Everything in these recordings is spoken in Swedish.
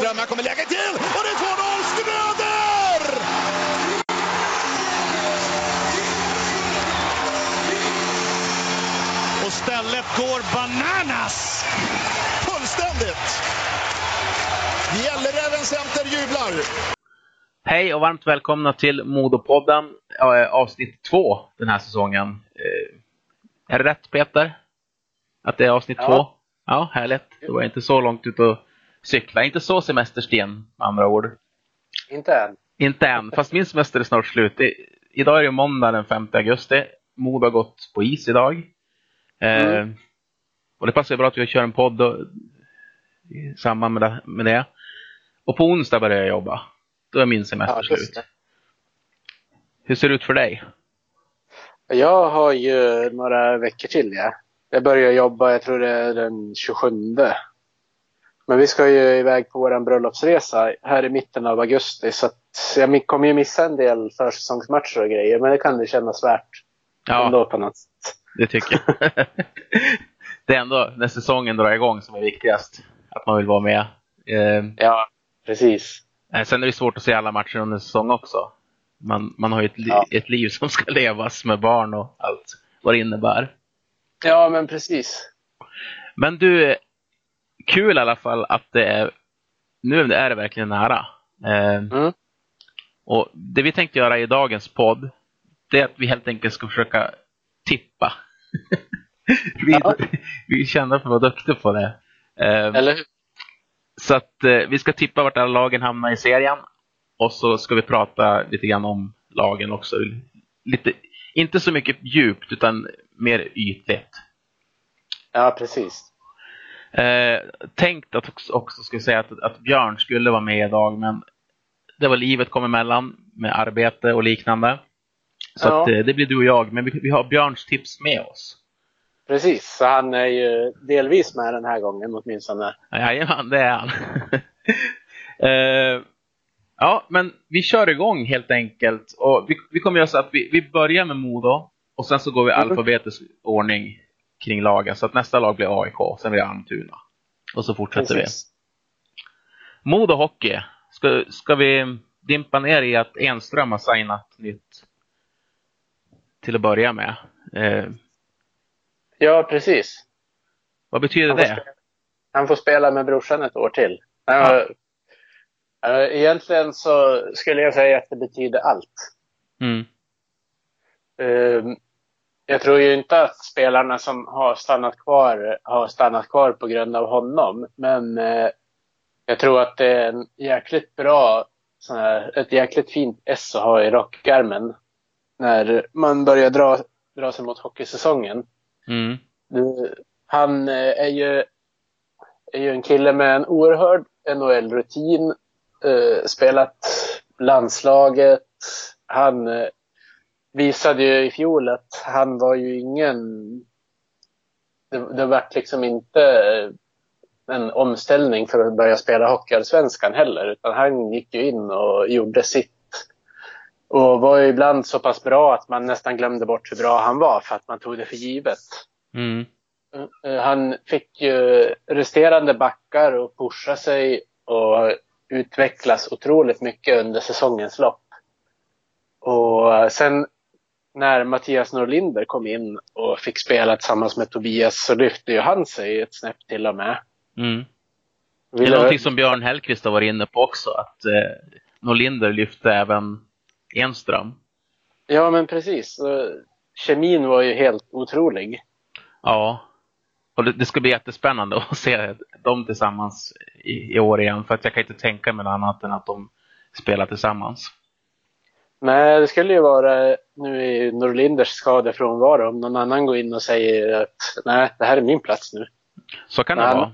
Björnström, här kommer läget till och det är 2-0 Schröder! Och stället går bananas! Fullständigt! Gälleräven Center jublar! Hej och varmt välkomna till Modopodden, avsnitt två den här säsongen. Eh, Är det rätt Peter? Att det är avsnitt Ja. två? Ja, härligt. Det var inte så långt ut och cykla. Inte så semestersten med andra ord. Inte än. Inte än, fast min semester är snart slut. Det, idag är det måndag den 5 augusti. Modo har gått på is idag. Eh, Mm. och det passar ju bra att vi kör en podd och, i samband med det, med det. Och på onsdag börjar jag jobba. Då är min semester Ja, slut. Hur ser det ut för dig? Jag har ju några veckor till. Ja. Jag börjar jobba, jag tror det är den 27. Men vi ska ju iväg på vår bröllopsresa här i mitten av augusti. Så att jag kommer ju missa en del försäsongsmatcher och grejer. Men det kan det kännas värt Ja, ändå på något sätt. det tycker jag. det är ändå när säsongen drar igång som är viktigast. Att man vill vara med. Eh, Ja, precis. Eh, Sen är det svårt att se alla matcher under säsong också. Man, man har ju ett, li- Ja. ett liv som ska levas med barn och allt vad det innebär. Ja, men precis. Men du, kul i alla fall att det är, nu är det verkligen nära. Eh, Mm. och det vi tänkte göra i dagens podd, det är att vi helt enkelt ska försöka tippa. vi, Ja. vi känner för att vara duktiga på det. Eh, Eller hur? Så att eh, vi ska tippa vart alla lagen hamnar i serien. Och så ska vi prata lite grann om lagen också. Lite, inte så mycket djupt utan mer ytligt. Ja, precis. Eh, tänkt att också, också ska säga att, att Björn skulle vara med idag men det var livet kom emellan med arbete och liknande. Så Ja. att, eh, det blir du och jag, men vi, vi har Björns tips med oss. Precis, så han är ju delvis med den här gången åtminstone. Jajamän, det är han. Eh, ja, men vi kör igång helt enkelt. Och vi, vi kommer göra så att vi, vi börjar med Modo och sen så går vi i Mhm. alfabetisk ordning kring lagen. Så att nästa lag blir AIK, sen blir det Almtuna. Och så fortsätter Precis. vi. Modo Hockey. Ska, ska vi dimpa ner i att Enström har signat nytt till att börja med? Eh, Ja, precis. vad betyder Han det? spela, han får spela med brorsan ett år till. Ja. Uh, egentligen så skulle jag säga att det betyder allt. Mm. Jag tror ju inte att spelarna som har stannat kvar har stannat kvar på grund av honom. Men uh, jag tror att det är en jäkligt bra, sån här, ett jäkligt fint S att ha i rockärmen. När man börjar dra, dra sig mot hockeysäsongen. Mm. Du, han eh, är ju, är ju en kille med en oerhörd NHL-rutin. Eh, spelat landslaget. Han eh, visade ju i fjol att han var ju ingen... Det, det vart liksom inte en omställning för att börja spela Hockeyallsvenskan heller. Utan han gick ju in och gjorde sitt. Och var ju ibland så pass bra att man nästan glömde bort hur bra han var för att man tog det för givet. Mm. Eh, Han fick ju resterande backar och pusha sig och utvecklas otroligt mycket under säsongens lopp. Och sen när Mattias Norlinder kom in och fick spela tillsammans med Tobias så lyfte ju han sig ett snäpp till och med. Mm. Det är någonting som Björn Hellkvist har varit inne på också, att eh, Norlinder lyfte även Enström. Ja men precis. Kemin var ju helt otrolig. Ja. Och det, det ska bli jättespännande att se dem tillsammans i, i år igen, för att jag kan inte tänka mig något annat än att de spelar tillsammans. Men det skulle ju vara nu i Norlinders skadefrånvaro om någon annan går in och säger att nej, det här är min plats nu. Så kan det Men- vara.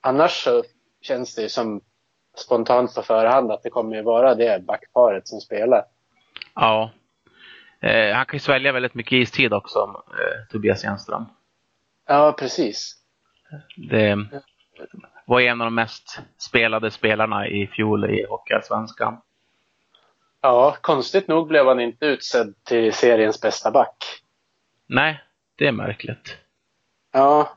Annars så känns det ju som spontant på förhand att det kommer ju vara det backparet som spelar. Ja. Eh, han kan ju svälja väldigt mycket istid också, eh, Tobias Enström. Ja, precis. Det var en av de mest spelade spelarna i fjol i Hockeyallsvenskan. Ja, konstigt nog blev han inte utsedd till seriens bästa back. Nej, det är märkligt. Ja,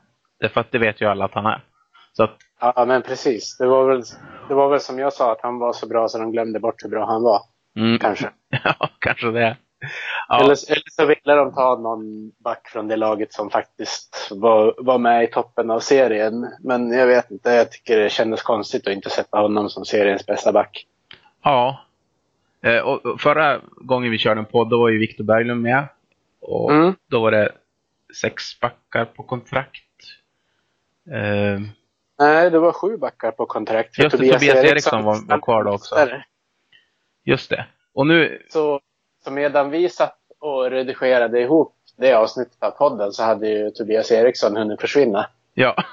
Därför att det vet ju alla att han är. Så att, ja men precis. Det var väl Det var väl som jag sa, att han var så bra så de glömde bort hur bra han var. Mm. Kanske. ja, kanske det. Ja. Eller, eller så ville de ta någon back från det laget som faktiskt var, var med i toppen av serien. Men jag vet inte, jag tycker det kändes konstigt att inte sätta honom som seriens bästa back. Ja. Eh, och förra gången vi körde en podd, då var ju Viktor Berglund med. Och Mm. då var det sex backar på kontrakt. Eh, Nej, det var sju backar på kontrakt. Just det, Tobias Eriksson var- var kvar då också. just det. Och nu, Så, så medan vi satt och redigerade ihop det avsnittet av podden så hade ju Tobias Eriksson hunnit försvinna. ja.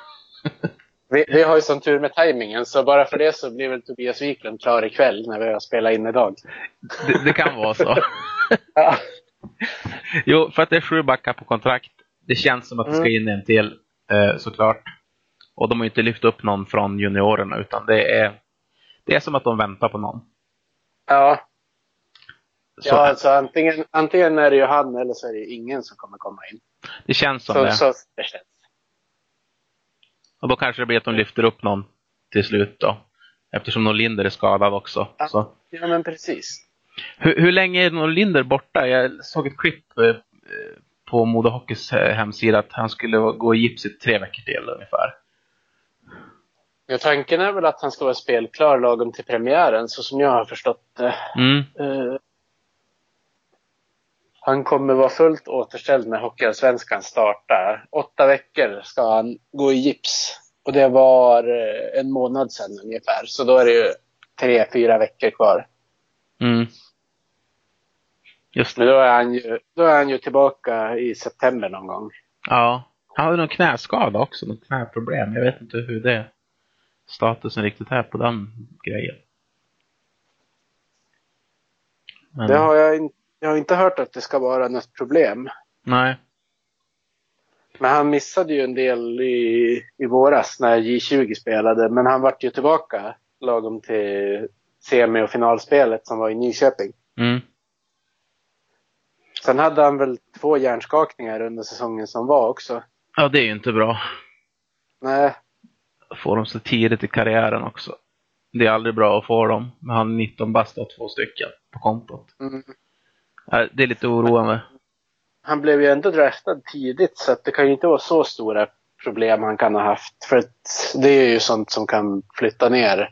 Vi, vi har ju sån tur med tajmingen så bara för det så blir väl Tobias Wiklund klar ikväll när vi har spelat in idag. Det, det kan vara så. Ja. Jo, för att det är sju backar på kontrakt. Det känns som att det ska in en till, eh, såklart. Och de har ju inte lyft upp någon från juniorerna, utan det är, det är som att de väntar på någon. Ja, Så, ja alltså antingen, antingen är det ju han eller så är det ingen som kommer komma in. det känns som Så, det. så det känns. Och då kanske det blir att de lyfter upp någon till slut då. Eftersom Norlinder är skadad också. Ja. Ja, men precis. Hur, hur länge är Norlinder borta? Jag såg ett klipp eh, på Modo Hockeys eh, hemsida att han skulle gå i gips i tre veckor till ungefär. Ja, tanken är väl att han ska vara spelklar lagom till premiären, så som jag har förstått det. Mm. Eh, han kommer vara fullt återställd när Hockeyallsvenskan startar. Åtta veckor ska han gå i gips. Och det var eh, en månad sedan ungefär. Så då är det ju tre, fyra veckor kvar. Mm. Just det. Men då är han ju, då är han ju tillbaka i september någon gång. Ja. Han hade någon knäskada också, något knäproblem. Jag vet inte hur det statusen riktigt är på den grejen. Men, Det har jag, in, jag har inte hört att det ska vara något problem. Nej. Men han missade ju en del i, i våras när J20 spelade. Men han vart ju tillbaka lagom till semi och finalspelet som var i Nyköping. Mm. Sen hade han väl två hjärnskakningar under säsongen som var också. Ja, det är ju inte bra. Nej, Får dem så tidigt i karriären också. Det är aldrig bra att få dem. Men han är 19 bast och två stycken på kontot. mm. Det är lite oroande. han blev ju ändå draftad tidigt så det kan ju inte vara så stora problem han kan ha haft. För att det är ju sånt som kan flytta ner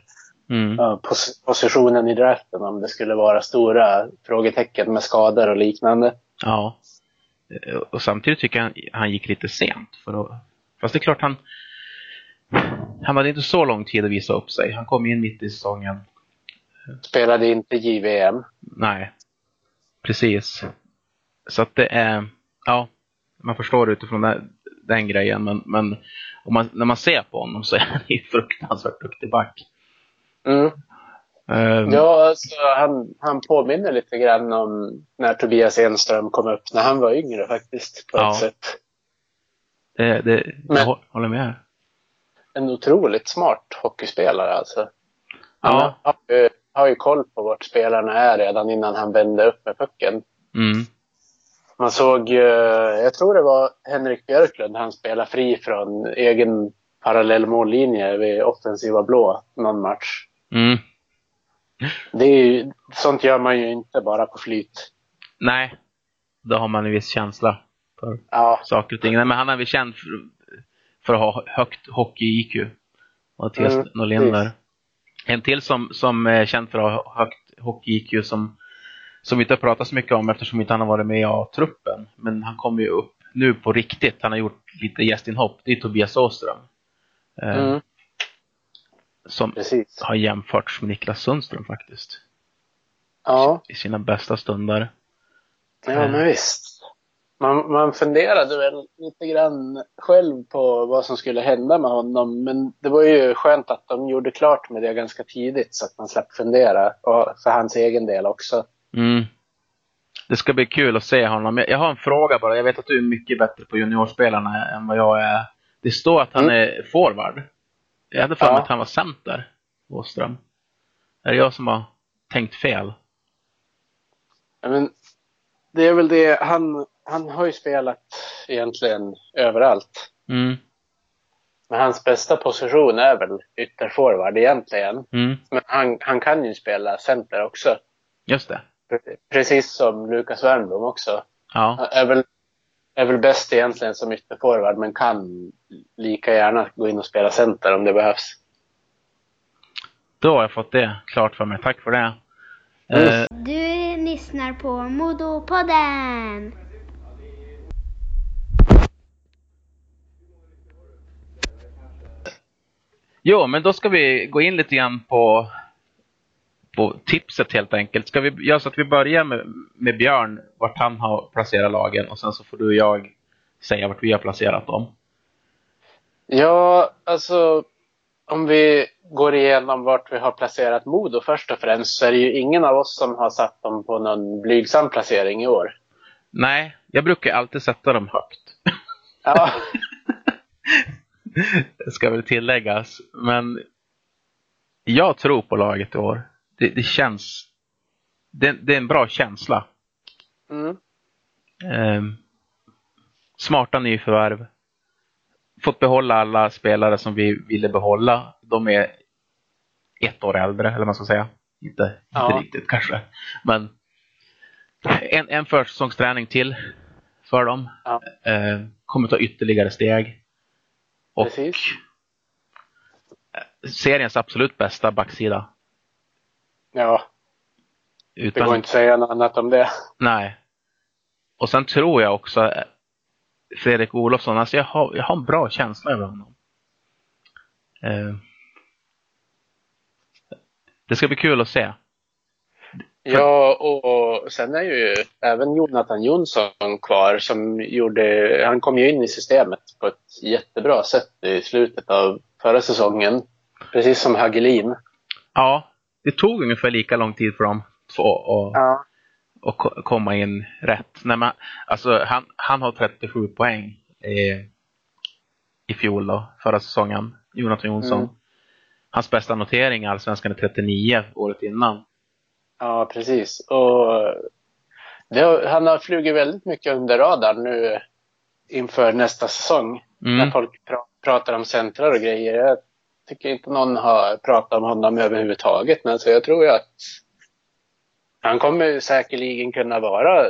Mm. pos positionen i draften om det skulle vara stora frågetecken med skador och liknande. Ja. Eh, Och samtidigt tycker jag han, han gick lite sent. För att, fast det är klart han... Han hade inte så lång tid att visa upp sig. Han kom in mitt i säsongen. Spelade inte JVM. Nej. Precis. Så att det är... Ja. Man förstår utifrån den, den grejen. Men, men man, när man ser på honom så är han ju fruktansvärt duktig back. Mm. Ehm, Ja, alltså, han, han påminner lite grann om när Tobias Enström kom upp när han var yngre faktiskt. På Ja. ett sätt. det, det, Men- jag hå- håller med. En otroligt smart hockeyspelare alltså. Han Ja. har, ju, har ju koll på vart spelarna är redan innan han vände upp med pucken. Mm. Man såg, ju- jag tror det var Henrik Björklund, han spelade fri från egen parallell mållinje vid offensiva blå någon match. Mm. Det är ju, sånt gör man ju inte bara på flyt. Nej. Då har man en viss känsla för Ja, saker och ting. Nej, men han är väl känd för, för att ha högt hockey-IQ. Mattias Mm, Norlinder. precis. En till som, som är känd för att ha högt hockey-IQ som, som vi inte har pratat så mycket om eftersom inte han har varit med i A-truppen. Men han kommer ju upp nu på riktigt. Han har gjort lite gästinhopp. Det är Tobias Åström. Eh, mm, Som precis. har jämförts med Niklas Sundström faktiskt. Ja, I sina bästa stunder. ja men visst. Man, man funderade väl lite grann själv på vad som skulle hända med honom. Men det var ju skönt att de gjorde klart med det ganska tidigt så att man slapp fundera. Och för hans egen del också. Mm. Det ska bli kul att se honom. Jag har en fråga bara. Jag vet att du är mycket bättre på juniorspelarna än vad jag är. Det står att han Mm. är forward. Jag hade för mig Ja. att han var center, Åström. Är det jag som har tänkt fel? Ja, Men det är väl det, han, han har ju spelat egentligen överallt. Mm. Men hans bästa position är väl ytterforward egentligen. Mm, Men han, han kan ju spela center också. just det. Precis som Lukas Wernbloom också. Ja, Han är väl, är väl bäst egentligen som ytterforward men kan lika gärna gå in och spela center om det behövs. då har jag fått det klart för mig. Tack för det. Mm. Eh, Du lyssnar på Modopodden. Jo, men då ska vi gå in lite grann på, på tipset helt enkelt. Ska vi göra så att vi börjar med, med Björn, vart han har placerat lagen och sen så får du och jag säga vart vi har placerat dem. Ja, alltså om vi går igenom vart vi har placerat Modo först och främst så är det ju ingen av oss som har satt dem på någon blygsam placering i år. Nej, jag brukar alltid sätta dem högt. Ja, ska väl tilläggas. Men jag tror på laget i år. Det, det känns... Det, det är en bra känsla. mm. Ehm, smarta nyförvärv. Fått behålla alla spelare som vi ville behålla. De är ett år äldre, eller vad man ska säga. Inte, Ja. inte riktigt kanske. Men en, en försäsongsträning till för dem. Ja. Ehm, kommer ta ytterligare steg. Och Precis. seriens absolut bästa backsida. ja, det Utan, går inte att säga något annat om det. Nej. Och sen tror jag också eh, Fredrik Olofsson, alltså jag har, jag har en bra känsla över honom. Eh, det ska bli kul att se. Ja, och sen är ju även Jonathan Jonsson kvar som gjorde, han kom ju in i systemet på ett jättebra sätt i slutet av förra säsongen. Precis som Hagelin. Ja, det tog ungefär lika lång tid för dem att Ja. ko- komma in rätt. Nej, men, alltså, han, han har 37 poäng i, i fjol då, förra säsongen, Jonathan Jonsson. Mm. Hans bästa notering i Allsvenskan är 39 året innan. Ja, precis. Och har- han har flugit väldigt mycket under radarn nu inför nästa säsong. När Mm. folk pra- pratar om centrar och grejer. Jag tycker inte någon har pratat om honom överhuvudtaget. Men alltså jag tror ju att han kommer säkerligen kunna vara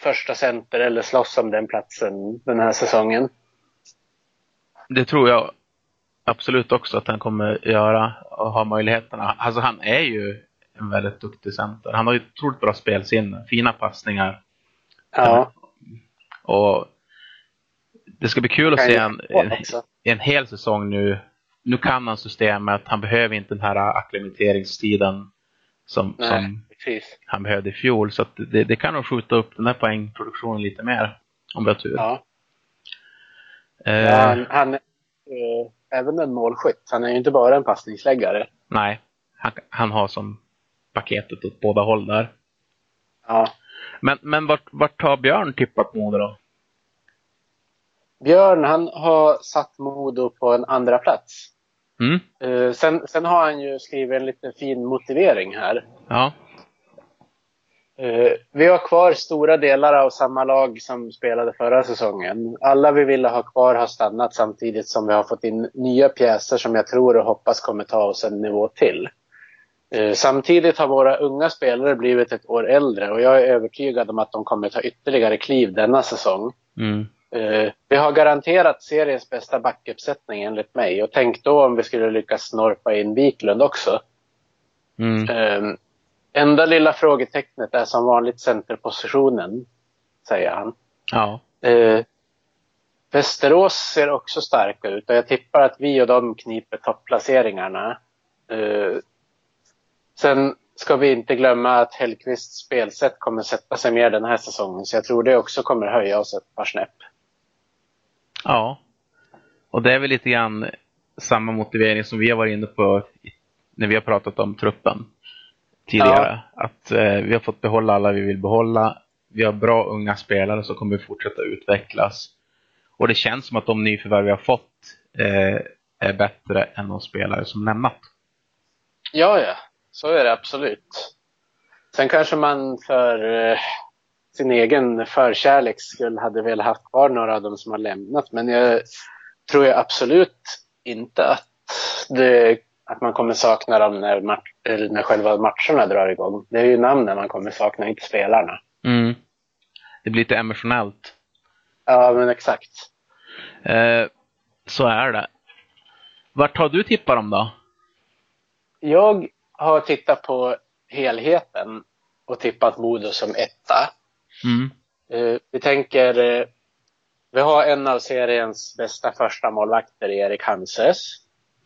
första center eller slåss om den platsen den här säsongen. Det tror jag absolut också att han kommer göra och ha möjligheterna. Alltså han är ju en väldigt duktig center. Han har ju otroligt bra spelsinne, fina passningar. Ja, Och det ska bli kul att se en, en, en hel säsong nu. Nu kan han systemet, han behöver inte den här akklimatiseringstiden som, nej, som han behövde i fjol. Så det, det kan nog skjuta upp den här poängproduktionen lite mer. Om vi har tur. Ja. Eh, Ja, han, han är eh, även en målskytt. Han är ju inte bara en passningsläggare. Nej, han, han har som paketet åt båda håll där. Ja. Men, men vart, vart har Björn tippat Modo då? Björn, han har satt Modo på en andra plats. Mm? Eh, sen, sen har han ju skrivit en lite fin motivering här. Ja. Eh, vi har kvar stora delar av samma lag som spelade förra säsongen. Alla vi ville ha kvar har stannat samtidigt som vi har fått in nya pjäser som jag tror och hoppas kommer ta oss en nivå till. Eh, samtidigt har våra unga spelare blivit ett år äldre och jag är övertygad om att de kommer ta ytterligare kliv denna säsong. Mm. Eh, vi har garanterat seriens bästa backuppsättning enligt mig och tänk då om vi skulle lyckas snorpa in Wiklund också. Mm. Eh, enda lilla frågetecknet är som vanligt centerpositionen, säger han. Ja. Eh, Västerås ser också starka ut och jag tippar att vi och de kniper topplaceringarna. Eh, sen ska vi inte glömma att Hellkvists spelsätt kommer sätta sig mer den här säsongen så jag tror det också kommer höja oss ett par snäpp. Ja. Och det är väl lite grann samma motivering som vi har varit inne på när vi har pratat om truppen tidigare. Att eh, vi har fått behålla alla vi vill behålla. Vi har bra unga spelare som kommer fortsätta utvecklas. Och det känns som att de nyförvärv vi har fått eh, är bättre än de spelare som lämnat. Ja, ja. Så är det absolut. Sen kanske man för eh, sin egen förkärleks skull hade velat haft kvar några av dem som har lämnat. Men jag tror ju absolut inte att, det, att man kommer sakna dem när, match, när själva matcherna drar igång. Det är ju namnen man kommer sakna, inte spelarna. Mm. Det blir lite emotionellt. Ja, men exakt. Eh, så är det. Vart har du tippat dem då? Jag har tittat på helheten och tippat Modo som etta. Mm. Eh, vi tänker, eh, vi har en av seriens bästa första målvakter i Erik Hanses.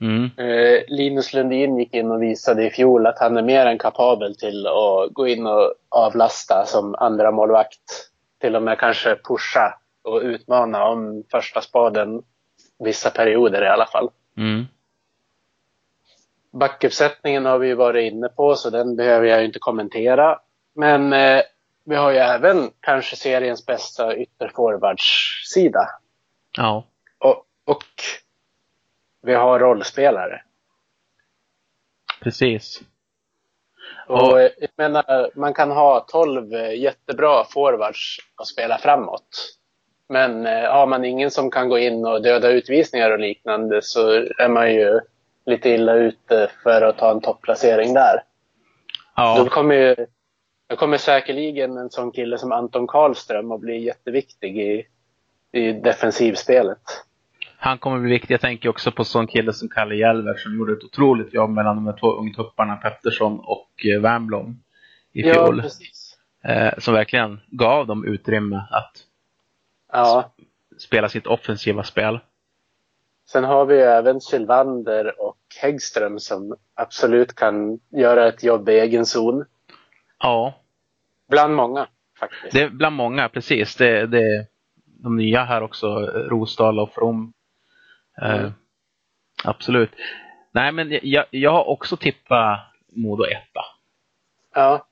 Mm. Eh, Linus Lundin gick in och visade i fjol att han är mer än kapabel till att gå in och avlasta som andra målvakt. Till och med kanske pusha och utmana om första spaden vissa perioder i alla fall. Mm. Backuppsättningen har vi varit inne på så den behöver jag inte kommentera. Men eh, vi har ju även kanske seriens bästa ytterforwardssida. Ja. Och, och vi har rollspelare. Precis. Och eh, jag menar, man kan ha 12 eh, jättebra forwards att spela framåt. Men eh, har man ingen som kan gå in och döda utvisningar och liknande så är man ju lite illa ute för att ta en topplacering där. Då Ja. kommer ju, då kommer säkerligen en sån kille som Anton Karlström att bli jätteviktig i, i defensivspelet. Han kommer bli viktig. Jag tänker också på sån kille som Kalle Hjelver som gjorde ett otroligt jobb mellan de här två ungtupparna Pettersson och eh, Wernbloom i fjol. precis. eh, som verkligen gav dem utrymme att Ja. spela sitt offensiva spel. Sen har vi även Sylvander och Häggström som absolut kan göra ett jobb i egen zon. Ja, Bland många faktiskt. det är bland många, precis. Det, det de nya här också, Rosdahl och From. Eh, Mm. Absolut. Nej, men jag, jag har också tippat Modo etta. Ja.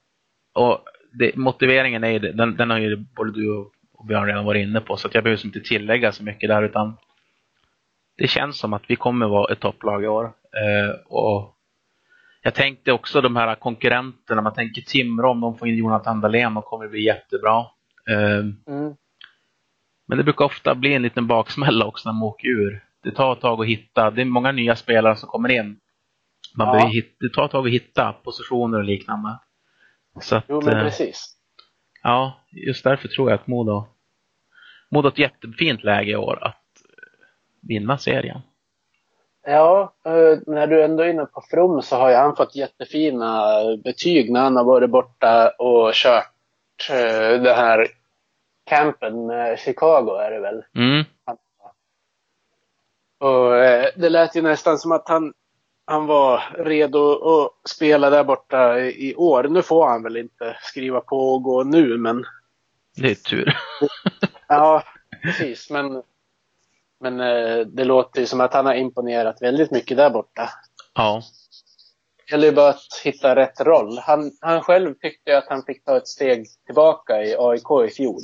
Och det, motiveringen är den, den har ju både du och Björn redan varit inne på, så att jag behöver inte tillägga så mycket där, utan det känns som att vi kommer vara ett topplag i år. Eh, och jag tänkte också de här konkurrenterna, man tänker Timrå, om de får in Jonathan Dahlén, de kommer bli jättebra. Eh, Mm. men det brukar ofta bli en liten baksmälla också när man åker ur. Det tar ett tag att hitta, det är många nya spelare som kommer in. Man Ja. behöver det tar ett tag att hitta positioner och liknande. Så att, Jo, men eh, precis. Ja, just därför tror jag att Modo Modo har ett jättefint läge i år att vinna serien. Ja, eh, när du ändå är inne på From så har ju han fått jättefina betyg när han har varit borta och kört eh, den här campen med Chicago är det väl. Mm. Och eh, det lät ju nästan som att han, han var redo att spela där borta i i år. Nu får han väl inte skriva på och gå nu, men Det är tur. ja, precis. Men, men eh, det låter ju som att han har imponerat väldigt mycket där borta. Ja, Det gäller ju bara att hitta rätt roll. Han, han själv tyckte att han fick ta ett steg tillbaka i AIK i fjol.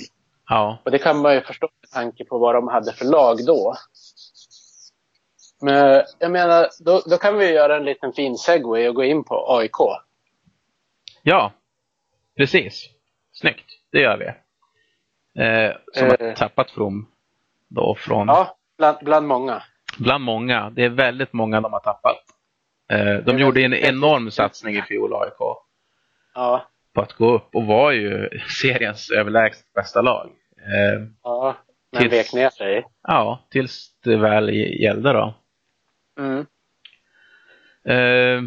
ja, Och det kan man ju förstå med tanke på vad de hade för lag då. Men jag menar, då, då kan vi göra en liten fin segway och gå in på AIK. ja. Precis. Snyggt. Det gör vi. Eh, som har Eh. tappat From då från Ja, bland, bland många. bland många. Det är väldigt många de har tappat. Eh, de gjorde en enorm satsning i fjol, AIK, Ja, på att gå upp och var ju seriens överlägset bästa lag. Eh, ja. Men Tills- vek ner sig. ja, tills det väl gällde då. Mm. Eh,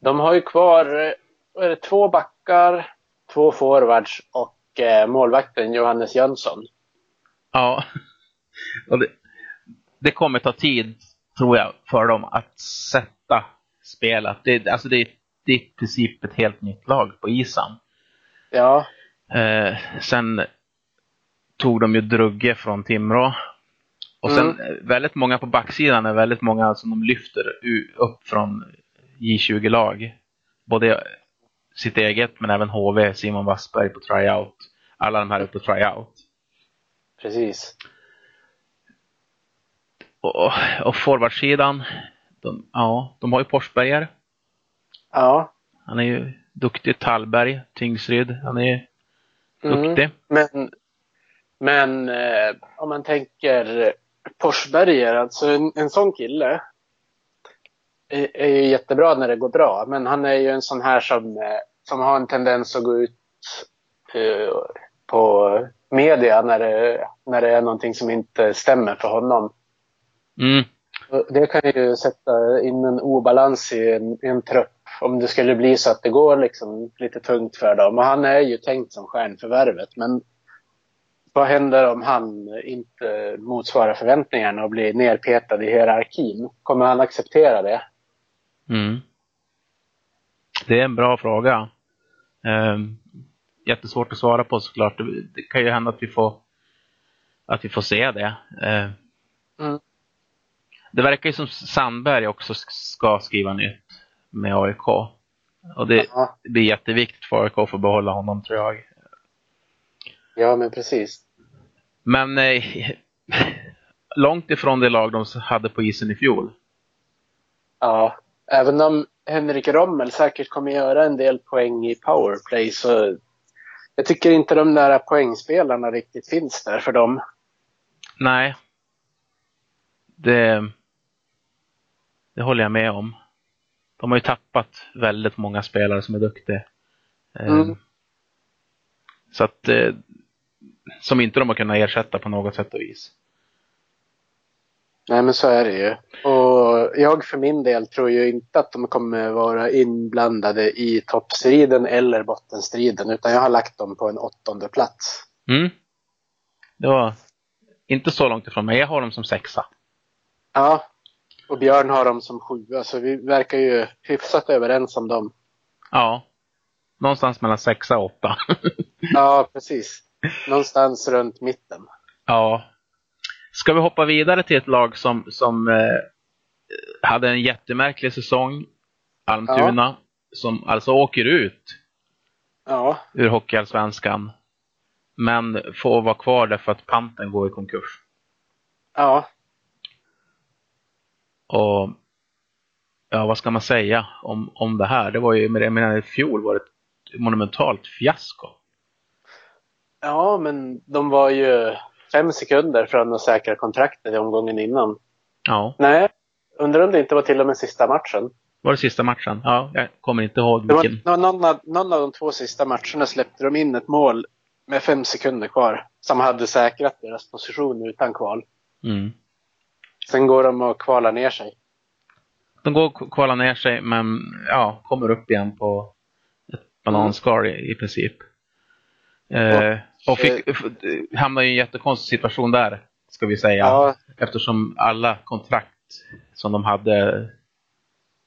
De har ju kvar är det, två backar, två forwards och eh, målvakten Johannes Jönsson. Ja. Och det, det kommer ta tid, tror jag, för dem att sätta spelet. Det, alltså det, det är i princip ett helt nytt lag på isen. Ja, Eh, sen tog de ju Drugge från Timrå. Och sen Mm. väldigt många på backsidan är väldigt många som de lyfter upp från J20-lag. Både sitt eget men även HV, Simon Wassberg på tryout. Alla de här är på tryout. Precis. Och, och forwardsidan, de, ja, de har ju Forsberger. Ja. Han är ju duktig. Tallberg, Tingsryd, han är ju Mm. duktig. Men, men eh, om man tänker Forsberger, alltså en, en sån kille är, är ju jättebra när det går bra. Men han är ju en sån här som, eh, som har en tendens att gå ut eh, på media när det, när det är någonting som inte stämmer för honom. Mm. Det kan ju sätta in en obalans i en, i en trupp om det skulle bli så att det går liksom lite tungt för dem. Och han är ju tänkt som stjärnförvärvet. Men vad händer om han inte motsvarar förväntningarna och blir nerpetad i hierarkin? Kommer han acceptera det? Mm. Det är en bra fråga. Um, jättesvårt att svara på såklart. Det, det kan ju hända att vi får, att vi får se det. Uh, Mm. Det verkar ju som Sandberg också ska skriva nytt med AIK. Och det, Ja, blir jätteviktigt för AIK att få behålla honom tror jag. ja men precis. Men eh, långt ifrån det lag de hade på isen i fjol. Ja, även om Henrik Rommel säkert kommer göra en del poäng i powerplay så jag tycker inte de där poängspelarna riktigt finns där för dem. Nej. Det, det håller jag med om. De har ju tappat väldigt många spelare som är duktiga. Eh, Mm. Så att eh, som inte de har kunnat ersätta på något sätt och vis. Nej men så är det ju. Och jag för min del tror ju inte att de kommer vara inblandade i toppstriden eller bottenstriden utan jag har lagt dem på en åttonde plats. Mm. Det var inte så långt ifrån mig. Jag har dem som sexa. Ja, och Björn har dem som sjua så vi verkar ju hyfsat överens om dem. Ja. Någonstans mellan sexa och åtta. Ja, precis. Någonstans runt mitten. ja. Ska vi hoppa vidare till ett lag som, som eh, hade en jättemärklig säsong. Almtuna. Som alltså åker ut Ja, ur Hockeyallsvenskan. Men får vara kvar därför att panten går i konkurs. ja, Och ja, vad ska man säga om, om det här? Det var ju, jag menar, i fjol var det ett monumentalt fiasko. ja, men de var ju fem sekunder från att säkra kontraktet i omgången innan. Ja, Nej, undrar om det inte var till och med sista matchen. var det sista matchen? Ja, jag kommer inte ihåg var, vilken. nå- någon, av, någon av de två sista matcherna släppte de in ett mål med fem sekunder kvar. Som hade säkrat deras position utan kval. Mm. Sen går de och kvalar ner sig. De går och kvalar ner sig men ja, kommer upp igen på ett bananskal i, i princip. Eh, och fick, f- hamnar i en jättekonstig situation där, ska vi säga. Ja, Eftersom alla kontrakt som de hade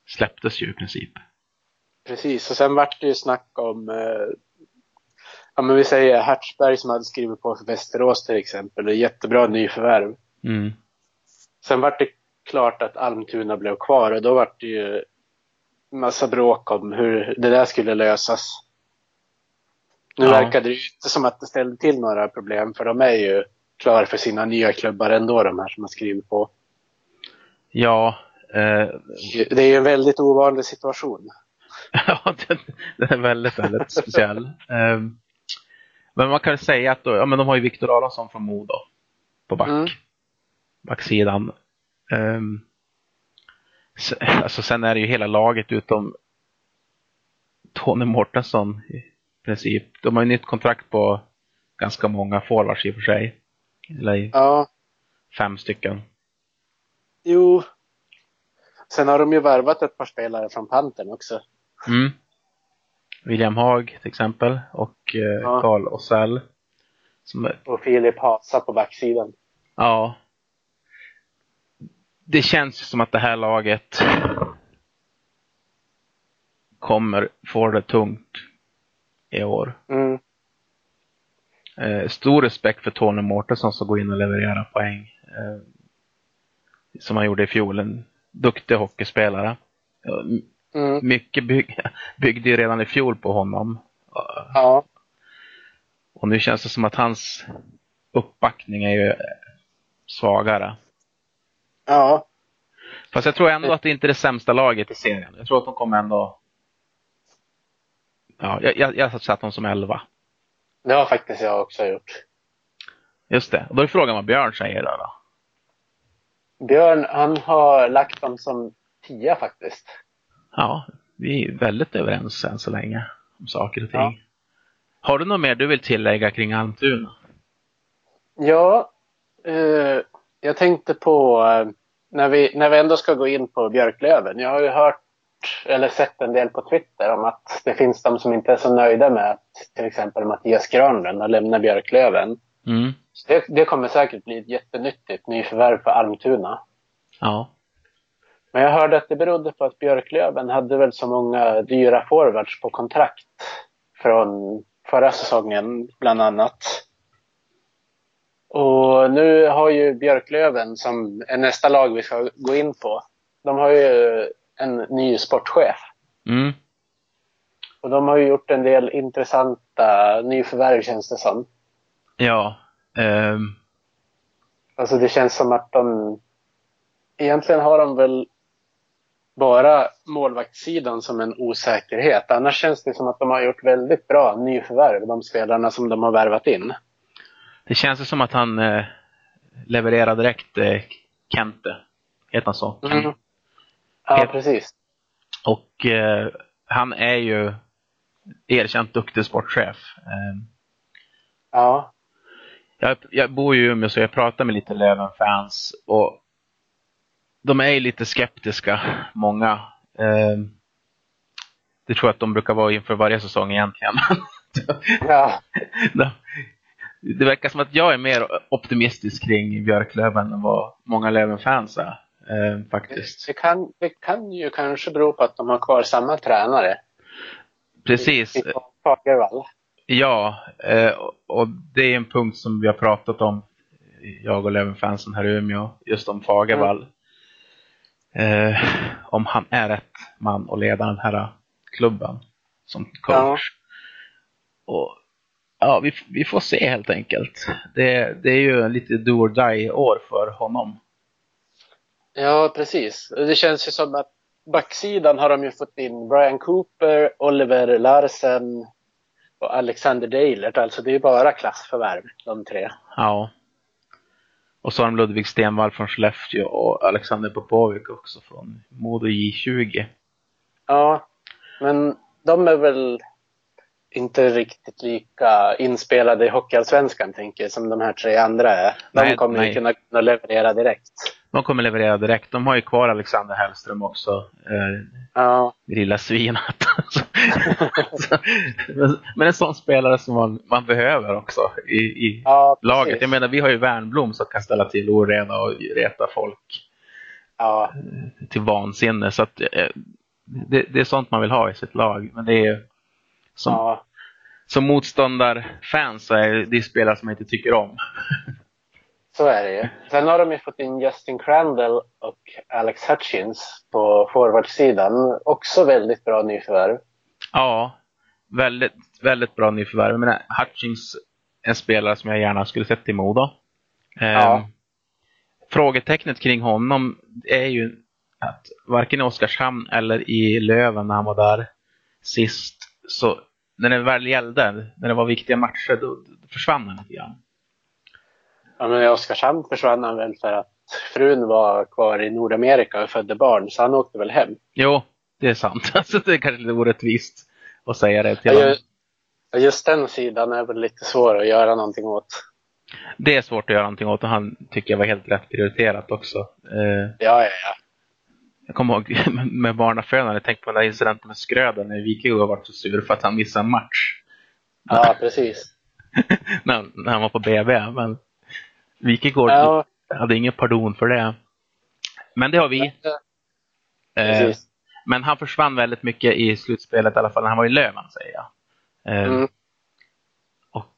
släpptes ju i princip. precis. Och sen vart det ju snack om, eh, ja men vi säger Hertzberg som hade skrivit på för Västerås till exempel. Det är jättebra nyförvärv. Mm. Sen vart det klart att Almtuna blev kvar och då vart det ju massa bråk om hur det där skulle lösas. Nu Ja. verkade det ju inte som att det ställde till några problem för de är ju klara för sina nya klubbar ändå de här som har skrivit på. Ja, eh, Det är ju en väldigt ovanlig situation. ja den, den är väldigt, väldigt speciell. Eh, men man kan säga att då, ja, men de har ju Viktor Aronsson från Modo på back, Mm. backsidan. Um, alltså sen är det ju hela laget utom Tony Mårtensson i princip. De har ju nytt kontrakt på ganska många forwards i och för sig. Eller Ja, fem stycken. jo. Sen har de ju värvat ett par spelare från Pantern också. Mm. William Haag till exempel och eh, Ja. Carl Osell. Som Och Filip Hasa på backsidan. ja. Det känns ju som att det här laget kommer få det tungt i år. Mm. Eh, stor respekt för Tony Mårtensson som går in och levererar poäng. Eh, som han gjorde i fjol. En duktig hockeyspelare. Eh, Mm. mycket bygg, byggde ju redan i fjol på honom. Eh, Ja. Och nu känns det som att hans uppbackning är ju svagare. Ja. Fast jag tror ändå att det inte är det sämsta laget i serien. Jag tror att de kommer ändå... Ja, jag, jag, jag satt dem som 11. Det har faktiskt jag också gjort. Just det. Och då är frågan vad Björn säger då. då. Björn, han har lagt dem som tia faktiskt. Ja, vi är väldigt överens än så länge om saker och ting. Ja. Har du något mer du vill tillägga kring Almtuna? Ja, eh, jag tänkte på eh, när, vi, när vi ändå ska gå in på Björklöven. Jag har ju hört eller sett en del på Twitter om att det finns de som inte är så nöjda med att till exempel Mattias Granlund har lämnat Björklöven. Mm. Det, det kommer säkert bli ett jättenyttigt nyförvärv för Almtuna. Ja. Men jag hörde att det berodde på att Björklöven hade väl så många dyra forwards på kontrakt från förra säsongen bland annat. Och nu har ju Björklöven, som är nästa lag vi ska gå in på, de har ju en ny sportchef. Mm. Och de har ju gjort en del intressanta nyförvärv känns det som. Ja. ehm, Alltså det känns som att de... Egentligen har de väl bara målvaktssidan som en osäkerhet. Annars känns det som att de har gjort väldigt bra nyförvärv, de spelarna som de har värvat in. det känns ju som att han eh, levererar direkt eh, Kente. Heter han så? Mm. Ja, precis. Och eh, han är ju erkänt duktig sportchef. Ehm, Ja, jag, jag bor ju i Umeå så jag pratar med lite Löven-fans och de är ju lite skeptiska, många. Eh, det tror jag att de brukar vara inför varje säsong egentligen. ja, De- det verkar som att jag är mer optimistisk kring Björklöven än vad många Löven-fans är. Eh, faktiskt. det kan, det kan ju kanske bero på att de har kvar samma tränare. Precis. I Fagervall. Ja, eh, och- det är en punkt som vi har pratat om, jag och Löven-fansen här i Umeå, just om Fagervall. Eh, om han är rätt man att leda den här klubben som coach. Och, ja, vi, vi får se helt enkelt. Det, det är ju lite do or die år för honom. Ja, precis. Det känns ju som att backsidan har de ju fått in Brian Cooper, Oliver Larsen och Alexander Deilert. Alltså det är ju bara klassförvärv, de tre. Ja. Och så har de Ludvig Stenvall från Skellefteå och Alexander Popovic också från Modo J20. Ja, men de är väl inte riktigt lika inspelade i Hockeyallsvenskan, tänker jag, som de här tre andra är. De Nej, kommer nej. ju kunna, kunna leverera direkt. De kommer leverera direkt. De har ju kvar Alexander Hellström också. Eh, Ja, lilla svinet. Men- en sån spelare som man, man behöver också i, i ja laget. Jag menar, vi har ju Värnblom som kan ställa till oreda och reta folk Ja, till vansinne. Så att, eh, det, det är sånt man vill ha i sitt lag. Men det är som, ja, som motståndarfans så är det spelare som jag inte tycker om. så är det ju. Sen har de ju fått in Justin Crandall och Alex Hutchins på forwardsidan. Också väldigt bra nyförvärv. Ja, väldigt, väldigt bra nyförvärv. Hutchings är en spelare som jag gärna skulle sett i Modo. Ehm, Ja. Frågetecknet kring honom är ju att varken i Oskarshamn eller i Löven när han var där sist, så när det väl gällde, när det var viktiga matcher, då försvann han lite grann. Ja, men i Oskarshamn försvann han väl för att frun var kvar i Nordamerika och födde barn, så han åkte väl hem. Jo, det är sant. Alltså, det är kanske lite orättvist att säga det till Ja, honom. ju- Just den sidan är väl lite svår att göra någonting åt. Det är svårt att göra någonting åt och han tycker jag var helt rätt prioriterat också. Eh, Ja, ja, ja. Jag kommer ihåg med barnafödande, jag tänkte på den där incidenten med Skröden när Wikegård var så sur för att han missade en match. Ja, precis. när, när han var på BB. Men Wikegård Ja, hade ingen pardon för det. Men det har vi. Eh, precis. men han försvann väldigt mycket i slutspelet, i alla fall när han var i Löven, säger jag. Eh, Mm. Och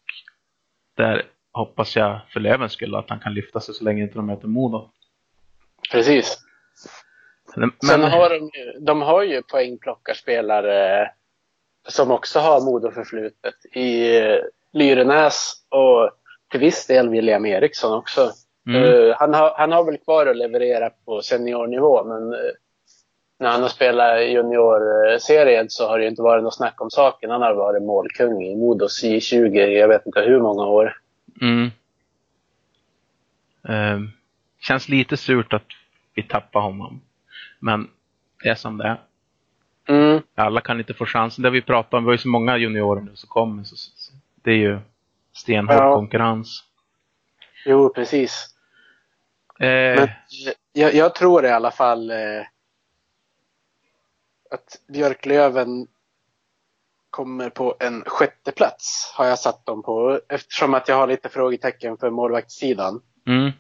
där hoppas jag för Lövens skull att han kan lyfta sig så länge inte de möter Modo. Precis. Men, Sen har de, ju, de har ju poängplockarspelare som också har Modoförflutet i eh, Lyrenäs och till viss del William Eriksson också. mm, Eh, han, har, han har väl kvar att leverera på seniornivå men eh, när han har spelat juniorserien så har det ju inte varit något snack om saken. Han har varit målkung i Modos J20 jag vet inte hur många år. mm. Eh, känns lite surt att vi tappar honom. Men det är som det är. Mm. Alla kan inte få chansen. Det har vi pratat om. Vi har ju så många juniorer nu som kommer. Så, det är ju stenhård Ja. konkurrens. Jo, precis. Eh, Men jag, jag tror i alla fall eh, att Björklöven kommer på en sjätte plats har jag satt dem på eftersom att jag har lite frågetecken för målvaktssidan. mm,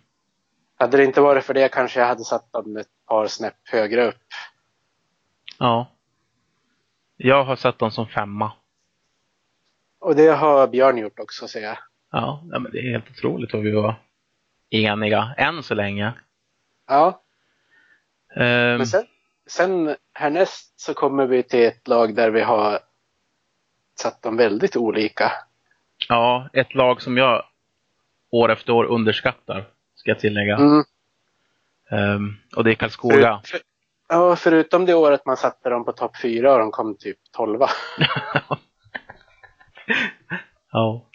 Hade det inte varit för det kanske jag hade satt dem ett par snäpp högre upp. ja. Jag har satt dem som femma. Och det har Björn gjort också ser jag. Ja, men det är helt otroligt vad vi var eniga än så länge. Ja, Ehm, men sen, sen härnäst så kommer vi till ett lag där vi har satt dem väldigt olika. Ja, ett lag som jag år efter år underskattar, ska jag tillägga. Mm. Ehm, och det är Karlskoga. För, för, ja, förutom det året man satte dem på topp fyra och de kom typ tolva. ja.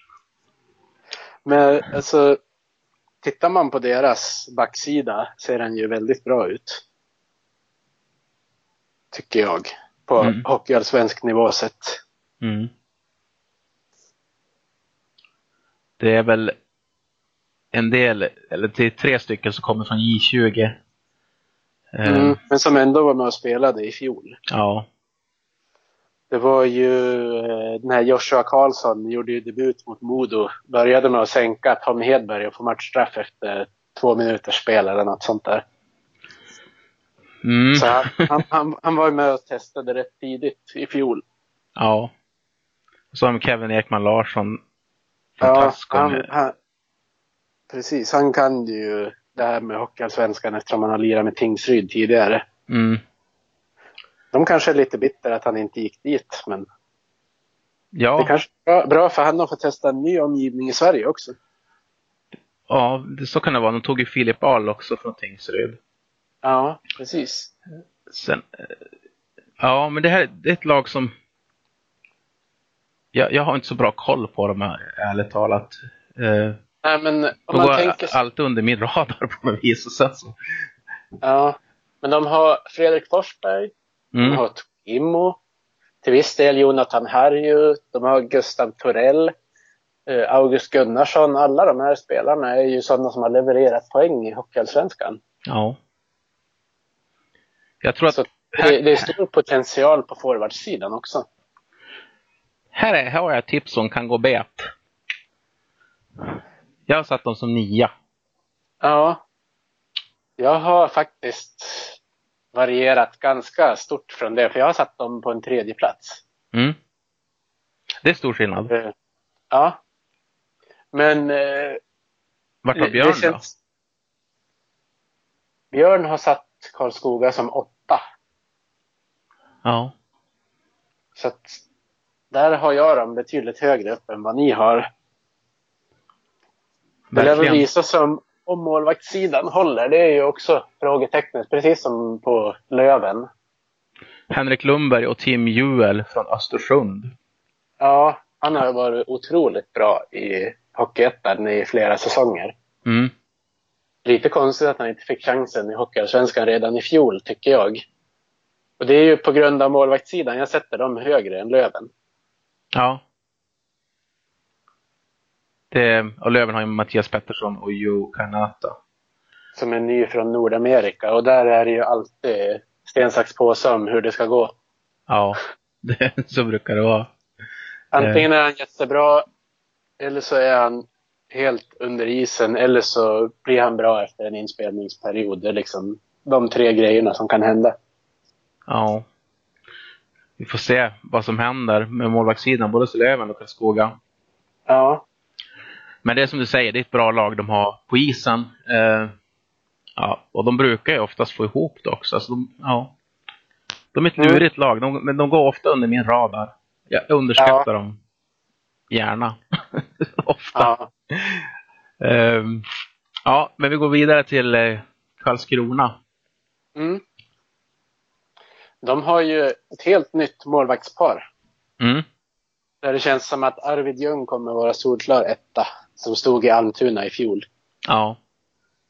Men alltså, tittar man på deras backsida ser den ju väldigt bra ut. Tycker jag. På Mm. hockeyallsvensk nivå sett. Mm. Det är väl en del, eller det är tre stycken som kommer från J20. Ehm, Mm. Men som ändå var med och spelade i fjol. Ja, Det var ju eh, den här Joshua Karlsson gjorde ju debut mot Modo. Började med att sänka Tom Hedberg och få matchstraff efter två minuters spel eller något sånt där. mm. Så han, han, han, han var med och testade rätt tidigt i fjol. ja. Och så har vi Kevin Ekman Larsson från Ja, han, han, precis. Han kan ju det här med Hockeyallsvenskan eftersom han har lirat med Tingsryd tidigare. Mm. De kanske är lite bitter att han inte gick dit, men det Ja, kanske är bra, bra för han att få testa en ny omgivning i Sverige också. ja, det, så kan det vara. De tog ju Filip Ahl också från Tingsryd. Ja, precis. Sen, eh, ja, men det här det är ett lag som... Jag, jag har inte så bra koll på dem, ärligt talat. Eh, Nej, men om man går tänker alltid under min radar på något vis. Och sen så, ja, men de har Fredrik Forsberg, de mm, har Immo, till viss del Jonathan Harju, de har Gustav Torell, eh, August Gunnarsson. Alla de här spelarna är ju sådana som har levererat poäng i Hockeyallsvenskan. ja. Jag tror att Så det, det är stor potential på forwardsidan också. här, är, här har jag tips som kan gå bet. Jag har satt dem som nia. Ja. Jag har faktiskt varierat ganska stort från det, för jag har satt dem på en tredje plats. Mm. Det är stor skillnad. Eh, Ja. Men eh, Vart var det Björn då? känns- Björn har satt Karlskoga som åtta. Ja. Så att där har jag dem betydligt högre upp än vad ni har. Det lär väl Verkligen. visa sig om, målvaktssidan håller. Det är ju också frågetecknet, precis som på Löven. Henrik Lundberg och Tim Juel från Östersund. Ja, han har varit otroligt bra i Hockeyettan i flera säsonger. Mm. Lite konstigt att han inte fick chansen i Hockeyallsvenskan redan i fjol, tycker jag. Och det är ju på grund av målvaktssidan. Jag sätter dem högre än Löven. Ja. Det, och Löven har ju Mattias Pettersson och Joe Kanata. Som är ny från Nordamerika. Och där är det ju alltid sten, sax, påse om hur det ska gå. Ja, det, så brukar det vara. Antingen är han jättebra eller så är han helt under isen eller så blir han bra efter en inspelningsperiod. Det är liksom de tre grejerna som kan hända. Ja. Vi får se vad som händer med målvaktssidan, både Löven och Karlskoga. Ja, Men det är som du säger, det är ett bra lag de har på isen. Eh, ja, och de brukar ju oftast få ihop det också. Alltså de, ja. de är ett Mm. lurigt lag, de, men de går ofta under min radar. Jag underskattar dem gärna. ofta. ja. Ehm, ja, men vi går vidare till eh, Karlskrona. Mm. De har ju ett helt nytt målvaktspar. Mm. Där det känns som att Arvid Ljung kommer vara solklar etta. Som stod i Almtuna i fjol. Ja.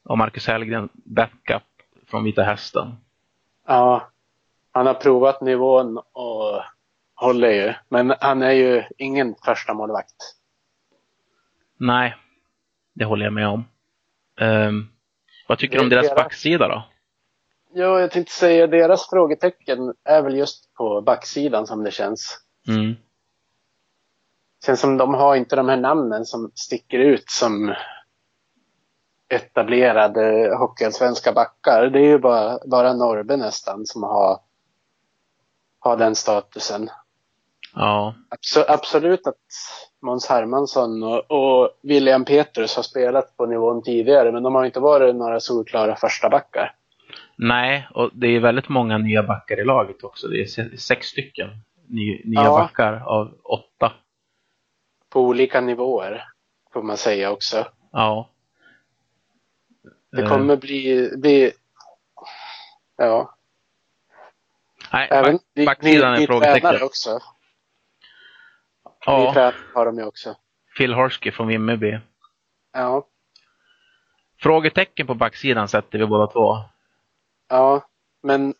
Och Marcus Hellgren backup från Vita Hästen. Ja, han har provat nivån och håller ju. Men han är ju ingen första målvakt. Nej, det håller jag med om. Um, vad tycker du om deras deras- backsida då? Ja, jag tänkte säga deras frågetecken är väl just på backsidan som det känns. Mm. Känns som de har inte de här namnen som sticker ut som etablerade hockeyallsvenska backar. Det är ju bara, bara Norrbe nästan som har, har den statusen. Ja, Abso- absolut att Måns Hermansson och, och William Petrus har spelat på nivån tidigare, men de har inte varit några solklara första backar. nej, och det är väldigt många nya backar i laget också. Det är se- sex stycken ny, nya Ja. backar av åtta. På olika nivåer, får man säga också. Ja. Det Eh, kommer bli, bli ja, nej, även back, vi, backsidan vi, är frågetecken. också. Vi Ja, tränare har de ju också. Phil Horsky från Vimmerby. Ja, Frågetecken på backsidan sätter vi båda två. ja, men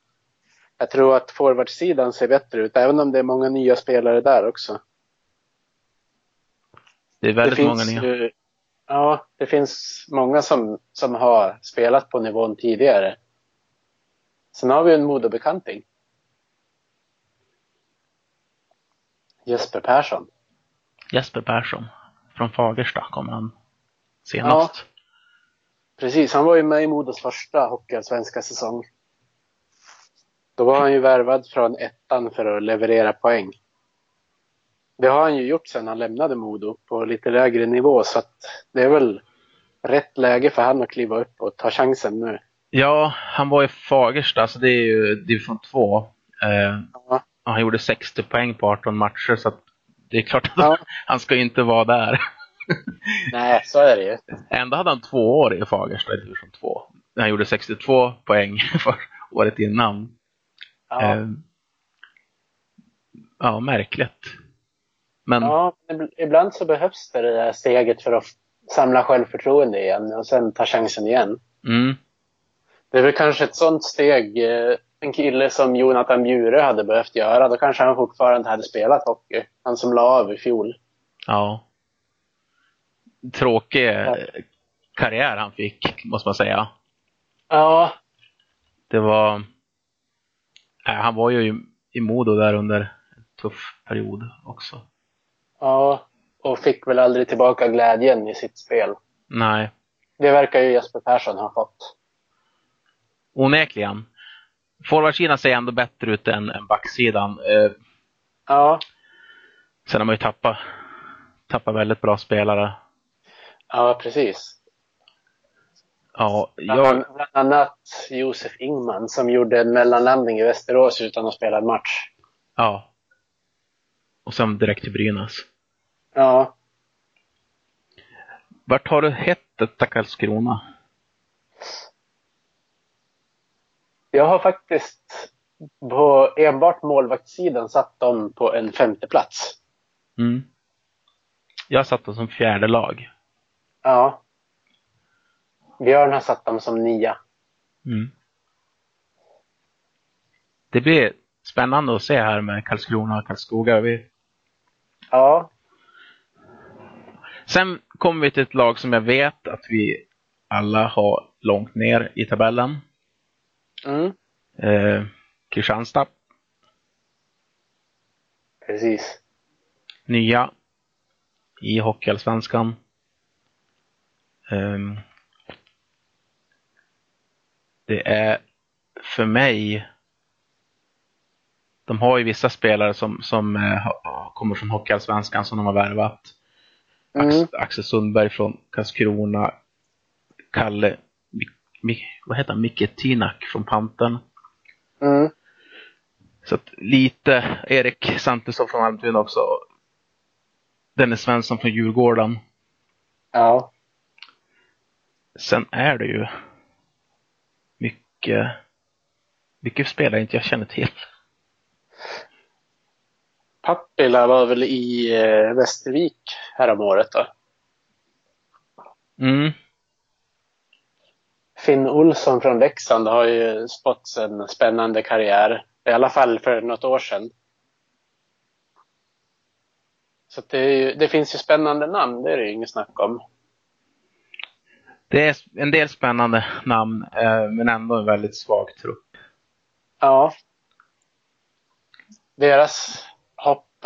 jag tror att forwardsidan ser bättre ut, även om det är många nya spelare där också. Det är väldigt det många nya. ju, Ja, det finns många som, som har spelat på nivån tidigare. Sen har vi en modebekanting. Jesper Persson. Jesper Persson från Fagersta kommer han senast. Precis, han var ju med i Modos första hockeyallsvenska säsong. Då var han ju värvad från ettan för att leverera poäng. Det har han ju gjort sedan han lämnade Modo på lite lägre nivå så att det är väl rätt läge för han att kliva upp och ta chansen nu. Ja, han var i Fagersta, så det är ju division 2. Eh, Ja. han gjorde 60 poäng på 18 matcher, så att det är klart att Ja. han ska inte vara där. Nej, så är det ju. Ändå hade han två år i Fagersta i division 2. Han gjorde 62 poäng för året innan. Ja. Eh, ja, märkligt. Men Ja, ib- ibland så behövs det det där steget för att samla självförtroende igen och sen ta chansen igen. mm, Det är väl kanske ett sånt steg eh, en kille som Jonathan Bjure hade behövt göra. Då kanske han fortfarande hade spelat hockey. Han som la av i fjol. ja. Tråkig eh, karriär han fick, måste man säga. Ja, Det var... Nej, han var ju i Modo där under en tuff period också. Ja. Och fick väl aldrig tillbaka glädjen i sitt spel. Nej, Det verkar ju Jesper Persson ha fått. onekligen. Forwardsidan ser ändå bättre ut än, än backsidan. Eh, Ja, sen har man ju tappat, tappat väldigt bra spelare. ja precis. Ja, jag, bland annat Josef Ingman som gjorde en mellanlandning i Västerås utan att spela en match. ja. Och sen direkt till Brynäs. Ja, Vart har du hett detta Karlskrona? jag har faktiskt på enbart målvaktssidan satt dem på en femte plats. Mm. Jag satt dem som fjärde lag. Ja. Björn har satt dem som nia. Mm. Det blir spännande att se här med Karlskrona och Karlskoga. Vi, Ja, Sen kommer vi till ett lag som jag vet att vi alla har långt ner i tabellen. mm. Eh, Kristianstad, precis. nya i Hockeyallsvenskan. Ehm, det är för mig de har ju vissa spelare som, som ha- kommer från Hockeyallsvenskan som de har värvat. Mm. Ax, Axel Sundberg från Karlskrona. Kalle, Mi, Mi, vad heter han? Micke Tinak från Pantern. Mm. Så att lite Erik Santesson från Almtuna också. Dennis Svensson från Djurgården. Ja. Sen är det ju mycket, mycket spelare inte jag känner till. Pappila var väl i eh, Västervik häromåret då. Mm. Finn Olsson från Leksand har ju fått en spännande karriär. I alla fall för något år sedan. Så det, ju, det finns ju spännande namn, det är det ju inget snack om. Det är en del spännande namn, eh, men ändå en väldigt svag trupp. Ja. Deras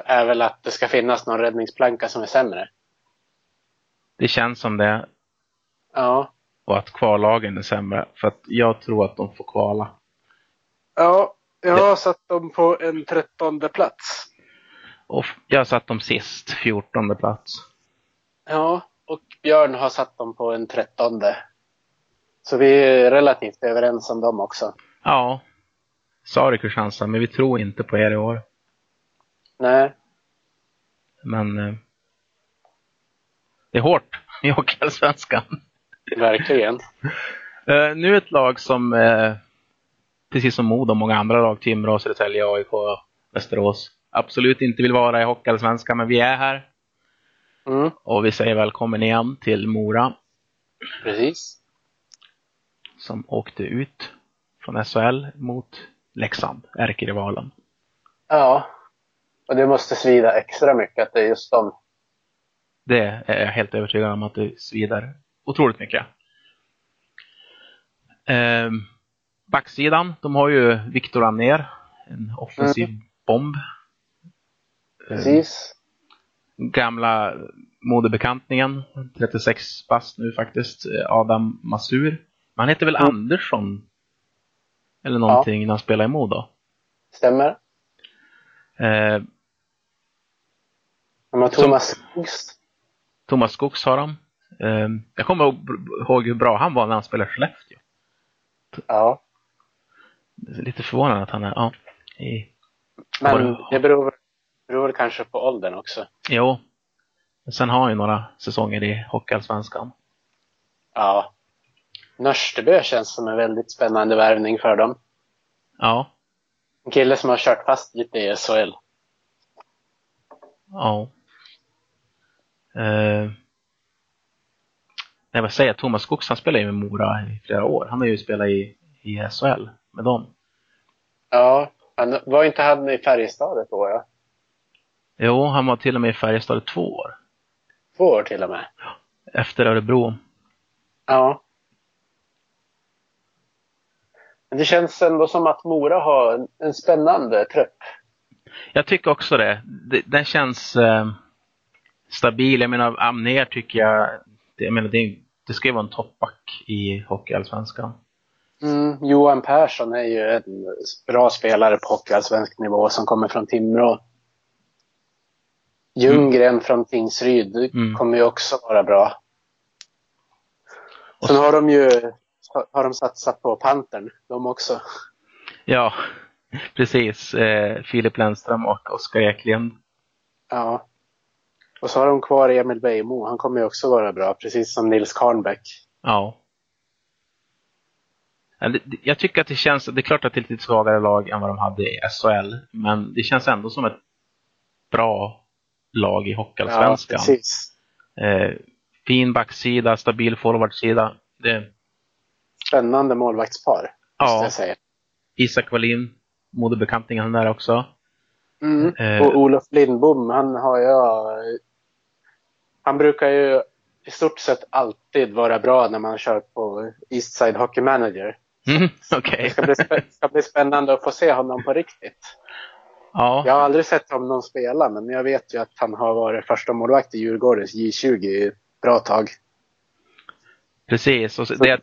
är väl att det ska finnas någon räddningsplanka som är sämre. Det känns som det. Ja. Och att kvallagen är sämre. För att jag tror att de får kvala. Ja, jag har satt dem på en trettonde plats. Och jag har satt dem sist, fjortonde plats. Ja, och Björn har satt dem på en trettonde. Så vi är relativt överens om dem också. Ja. Sorry Kristianstad, men vi tror inte på er i år. Nej, Men eh, det är hårt i Hockeyallsvenskan. verkligen. Eh, nu ett lag som, eh, precis som Modo och många andra lag, Timrå, Södertälje, AIK, Västerås, absolut inte vill vara i Hockeyallsvenskan, men vi är här. Mm, Och vi säger välkommen igen till Mora precis. som åkte ut från SHL mot Leksand, ärkerivalen. Ja. Och det måste svida extra mycket att det är just dem. Det är jag helt övertygad om att det svider otroligt mycket. Eh, backsidan, de har ju Viktor Anér, en offensiv bomb. Eh, Precis. gamla modebekantningen, 36 bast nu faktiskt, eh, Adam Masur. Men han heter väl Mm. Andersson? Eller någonting när han spelar i Modo. Stämmer. Eh, De Som- Thomas Skogs. Thomas Skogs har de. Eh, jag kommer ihåg, hur bra han var när han spelade i Skellefteå. Ja. Det är Lite förvånande att han är, ja. I, Men det beror, beror kanske på åldern också. jo. Sen har han ju några säsonger i Hockeyallsvenskan. Ja. Nörstebö känns som en väldigt spännande värvning för dem. Ja. En kille som har kört fast lite i SHL. Ja. Eh, nej, vad säger jag? Thomas Skogs han spelar ju med Mora i flera år. Han har ju spelat i, i SHL med dem. Ja. Han var inte han i Färjestad ett år, ja? Jo, han var till och med i Färjestad i två år. Två år till och med. Efter Örebro. Ja. Men det känns ändå som att Mora har en, en spännande trupp. Jag tycker också det. det den känns eh, stabil. Jag menar, Amner tycker jag, det, jag menar, det, det ska ju vara en toppback i Hockeyallsvenskan. Mm, Johan Persson är ju en bra spelare på hockeyallsvensk nivå som kommer från Timrå. Ljunggren från Tingsryd Mm. kommer ju också vara bra. Sen så- har de ju har de satsat på Pantern, de också. Ja, precis. Eh, Filip Lennström och Oskar Eklind. Ja. Och så har de kvar Emil Beijmo, han kommer ju också vara bra, precis som Nils Karnbäck. Ja. Ja, Jag tycker att det känns, det är klart att det är ett lite svagare lag än vad de hade i SHL, men det känns ändå som ett bra lag i Ja, Hockeyallsvenskan. precis. eh, fin backsida, stabil forwardsida. Det, Spännande målvaktspar, ja, jag säga. Isak Wallin, modebekantingen där också. Mm. Eh. Och Olof Lindbom, han har jag... Han brukar ju i stort sett alltid vara bra när man kör på Eastside Hockey Manager. Mm, Det Okej. ska bli, ska bli spännande att få se honom på riktigt. Ja, Jag har aldrig sett honom spela, men jag vet ju att han har varit första målvakt i Djurgårdens J20 i ett bra tag. precis. Och så, det,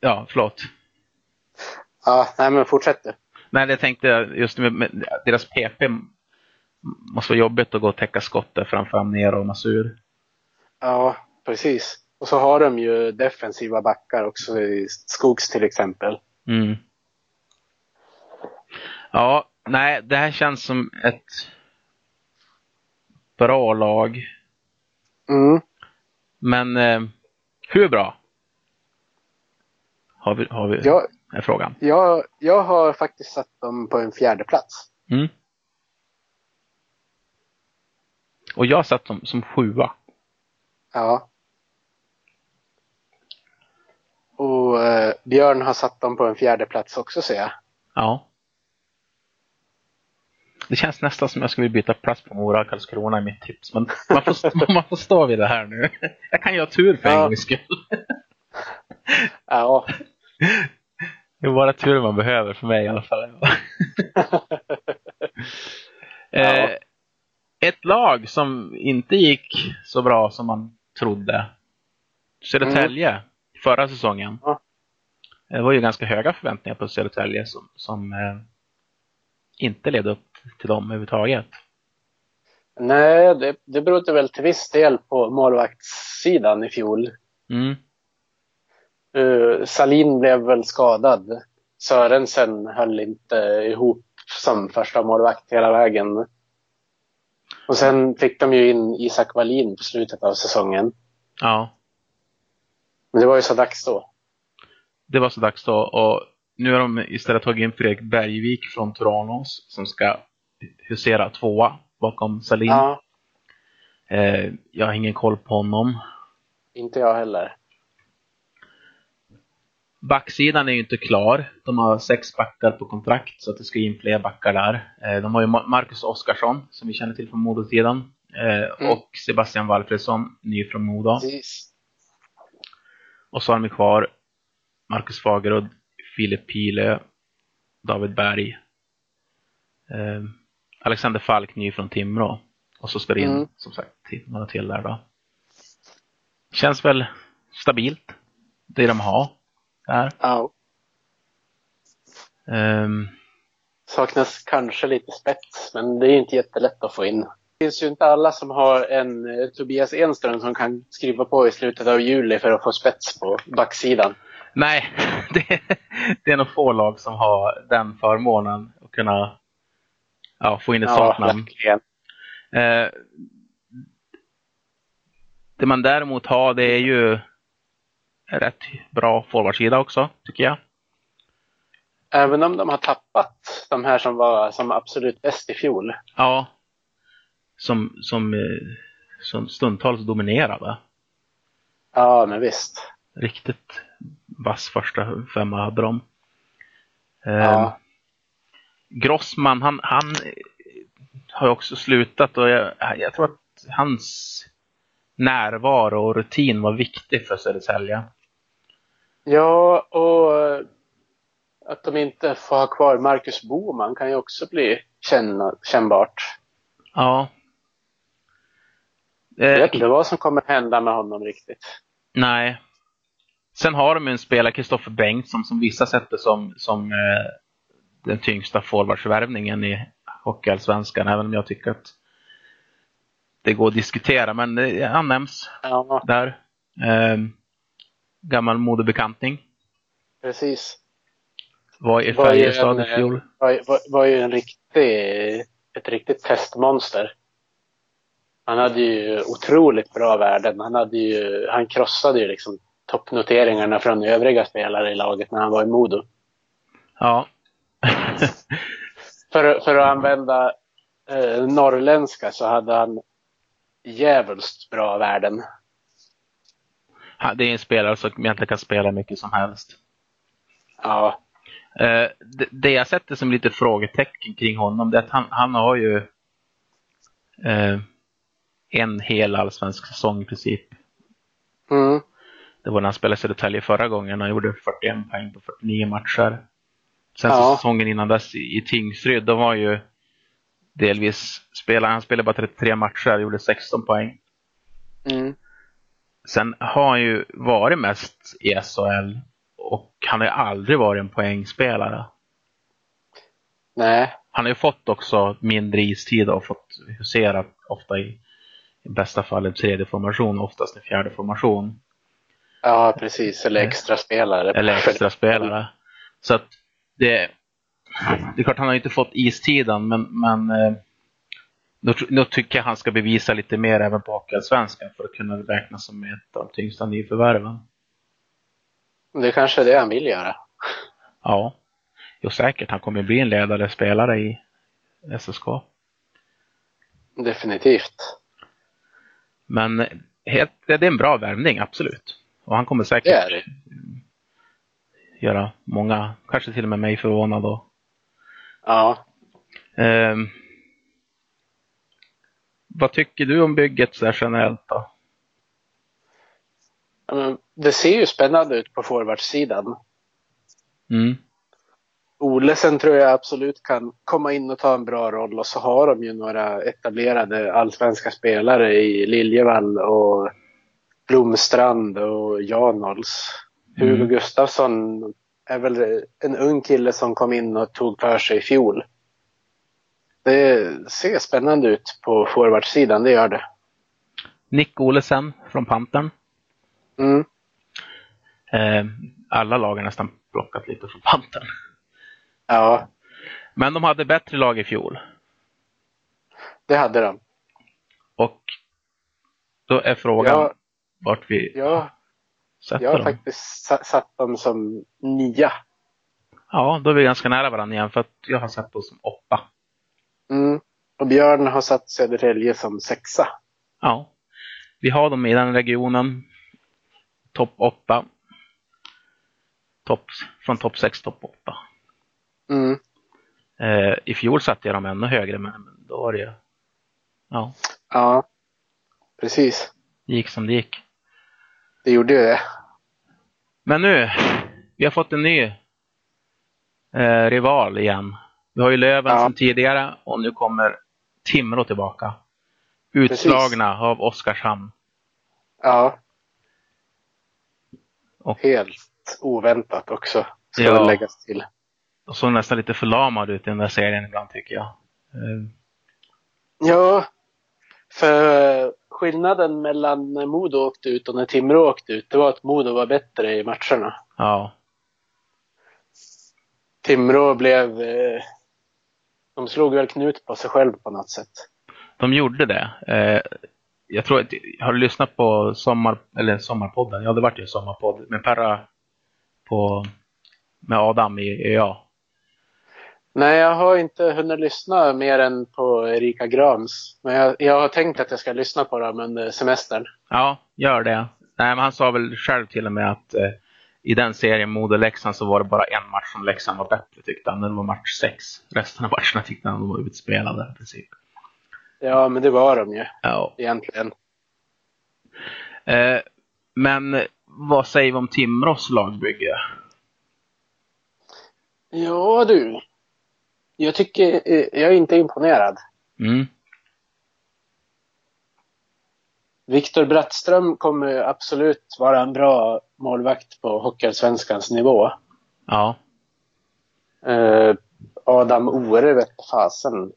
ja, förlåt. Ja, nej men fortsätt du. Nej, jag tänkte just med, med deras PP måste vara jobbigt att gå och täcka skott där framför Amner och Masur. Ja, precis. Och så har de ju defensiva backar också i Skogs till exempel. Mm. Ja, nej, det här känns som ett bra lag. Mm. Men eh, hur bra? Har vi, har vi Jag, är frågan. jag, jag har faktiskt satt dem på en fjärde plats. Mm. Och jag satt dem som sjua. Ja. Och eh, Björn har satt dem på en fjärde plats också ser jag. Ja. Det känns nästan som jag skulle byta plats på Mora och Karlskrona i mitt tips. Men man får, man får stå vid det här nu. Jag kan ju ha tur för en Ja. gångs skull. Ja, Det är bara tur man behöver för mig i alla fall. eh, ett lag som inte gick så bra som man trodde. Södertälje förra säsongen. Ja. Det var ju ganska höga förväntningar på Södertälje som, som eh, inte levde upp till dem överhuvudtaget. nej, det, det berodde väl till viss del på målvaktssidan i fjol. Mm. Uh, Salin blev väl skadad. Sörensen höll inte ihop som första målvakt hela vägen. Och sen fick de ju in Isak Wallin på slutet av säsongen. Ja, Men det var ju så dags då. det var så dags då. Och nu har de istället tagit in Fredrik Bergvik från Tranås som ska husera tvåa bakom Salin. Ja, Eh, jag har ingen koll på honom. inte jag heller. Backsidan är ju inte klar. De har sex backar på kontrakt så att det ska in fler backar där. Eh, de har ju Ma- Marcus Oskarsson som vi känner till från Modosidan. Eh, Mm. Och Sebastian Walfredsson, ny från Modo. Precis. Och så har de kvar Marcus Fagerud, Filip Pilö, David Berg, eh, Alexander Falk, ny från Timrå. Och så ska det in, Mm. som sagt, några till där då. Känns väl stabilt, det de har där. Ja. Ehm, Saknas kanske lite spets, men det är inte jättelätt att få in. Det finns ju inte alla som har en eh, Tobias Enström som kan skriva på i slutet av juli för att få spets på backsidan. nej, det, det är nog få lag som har den förmånen att kunna ja, få in ett sånt namn. Eh, det man däremot har det är ju rätt bra forwardsida också, tycker jag. Även om de har tappat de här som var som absolut bäst i fjol. Ja. Som, som, eh, som stundtals dominerade. Ja, men visst. Riktigt vass första femma hade de. Eh, Ja. Grossman, han, han eh, har också slutat och jag, jag tror att hans närvaro och rutin var viktig för Södertälje. Ja, och eh, att de inte får ha kvar Marcus Boman kan ju också bli känna, kännbart. Ja. Jag Eh, vet inte vad som kommer hända med honom riktigt. nej. Sen har de ju en spelare, Kristoffer Bengtsson, som vissa sätter som, som eh, den tyngsta forwardsvärvningen i Hockeyallsvenskan, även om jag tycker att det går att diskutera. Men eh, han nämns Ja, där. Eh, gammal modebekantning. precis. Var i Färjestad i fjol. Var, ju en riktig, ett riktigt testmonster. Han hade ju otroligt bra värden. Han, hade ju, han krossade ju liksom toppnoteringarna från övriga spelare i laget när han var i Modo. Ja. För, för att använda eh, norrländska så hade han djävulskt bra värden. Det är en spelare som egentligen kan spela mycket som helst. Ja, Eh, det, det jag sätter som lite frågetecken kring honom det är att han, han har ju eh, en hel allsvensk säsong i princip. mm, Det var när han spelade i Södertälje förra gången. Han gjorde 41 poäng på 49 matcher. Sen Ja. säsongen innan dess i, i Tingsryd, då var ju delvis spelare, han spelade bara 33 matcher, gjorde 16 poäng. mm, Sen har han ju varit mest i SHL och han har ju aldrig varit en poängspelare. nej, Han har ju fått också mindre istid och fått husera ofta i, i bästa fall en tredje formation, oftast en fjärde formation. ja precis. Eller extra spelare. Eller extra spelare. Så att det, det är klart han har inte fått istiden men, men eh, då, tycker jag han ska bevisa lite mer även på Hockeyallsvenskan för att kunna räknas som ett av de tyngsta nyförvärven. Det kanske är det han vill göra. Ja, jo säkert. Han kommer bli en ledande spelare i SSK. Definitivt. Men helt, det är en bra värvning, absolut. Och han kommer säkert Det är det. göra många, kanske till och med mig förvånad. Och, Ja. ehm, vad tycker du om bygget så generellt då? Det ser ju spännande ut på forwardsidan. Mm. Olesen tror jag absolut kan komma in och ta en bra roll och så har de ju några etablerade allsvenska spelare i Liljevall och Blomstrand och Janåls. Hugo Mm. Gustafsson är väl en ung kille som kom in och tog för sig i fjol. Det ser spännande ut på forwardsidan, det gör det. Nick Olesen från Pantern. Mm. Eh, alla lag har nästan plockat lite från Pantern. Ja, Men de hade bättre lag i fjol. det hade de. Och då är frågan Ja, vart vi ja, sätter jag har dem. faktiskt sa- satt dem som nia. Ja, då är vi ganska nära varandra igen för att jag har sett oss som åtta. Mm. Och Björn har satt Södertälje som sexa. Ja. Vi har dem i den regionen. Topp åtta. Topp, från topp sex, topp åtta. Mm. Eh, I fjol satte jag dem ännu högre, men, men då var det ju... Ja, Ja, precis. det gick som det gick. Det gjorde ju det. Men nu, vi har fått en ny eh, rival igen. Vi har ju Löven Ja. sedan tidigare och nu kommer Timrå tillbaka. Utslagna av Oskarshamn. Ja. Och- Helt oväntat också. Ska Ja. läggas till. De såg nästan lite förlamad ut i den där serien ibland tycker jag. Eh, Ja, för skillnaden mellan när Modo åkte ut och när Timrå åkte ut, det var att Modo var bättre i matcherna. ja, Timrå blev... De slog väl knut på sig själv på något sätt. de gjorde det. Eh, jag tror att, har du lyssnat på sommar, eller sommarpodden? Ja, det vart ju en sommarpodd med Perra på, med Adam i ÖA. Nej, jag har inte hunnit lyssna mer än på Erika Grams. Men jag, jag har tänkt att jag ska lyssna på dem under semestern. Ja, gör det. Nej, men han sa väl själv till och med att eh, i den serien Modo-Leksand så var det bara en match som Leksand var bättre tyckte han. Den var match sex. Resten av matcherna tyckte han de var utspelade i princip. Ja, men det var de ju Ja. egentligen. Eh, men vad säger vi om Timrås lagbygge? Ja du. Jag tycker, eh, jag är inte imponerad. Mm. Viktor Brattström kommer absolut vara en bra målvakt på Hockeyallsvenskans nivå. Ja. Eh, Adam Ore vet fasen.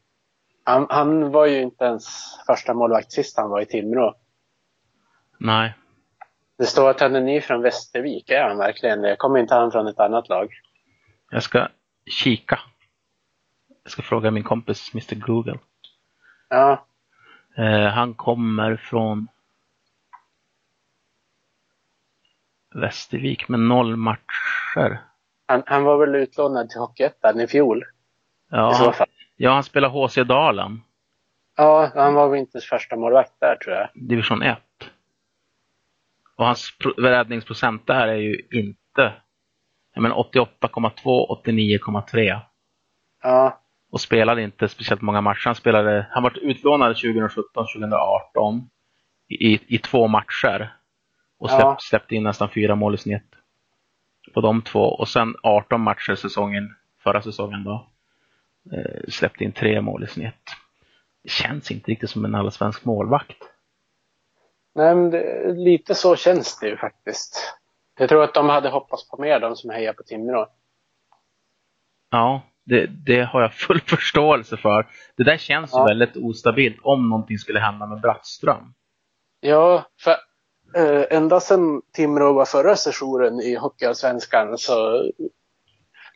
Han, han var ju inte ens första målvakt sist han var i Timrå. Nej. Det står att han är ny från Västervik. Är han verkligen det? Kommer inte han från ett annat lag? Jag ska kika. Jag ska fråga min kompis Mr Google. Ja, Eh, han kommer från Västervik med noll matcher. han, han var väl utlånad till Hockeyettan i fjol. Ja, I så fall. ja, han spelar HC Dalen, Ja, han var inte första målvakt där tror jag. division 1. Och hans pro- räddningsprocent där är ju inte jag menar 88,2, 89,3. Ja, Och spelade inte speciellt många matcher. Han spelade, han var utlånad 2017, 2018 i, i två matcher. Och släpp, Ja. släppte in nästan fyra mål i snitt. På de två. Och sen 18 matcher säsongen, förra säsongen då. Eh, släppte in tre mål i snitt. Det känns inte riktigt som en allsvensk målvakt. nej men det, lite så känns det ju faktiskt. Jag tror att de hade hoppats på mer, de som hejar på Timrå. Ja, det, det har jag full förståelse för. Det där känns Ja. väldigt ostabilt om någonting skulle hända med Brattström. Ja, för eh, ända sedan Timrå var förra sessionen i Hockeyallsvenskan så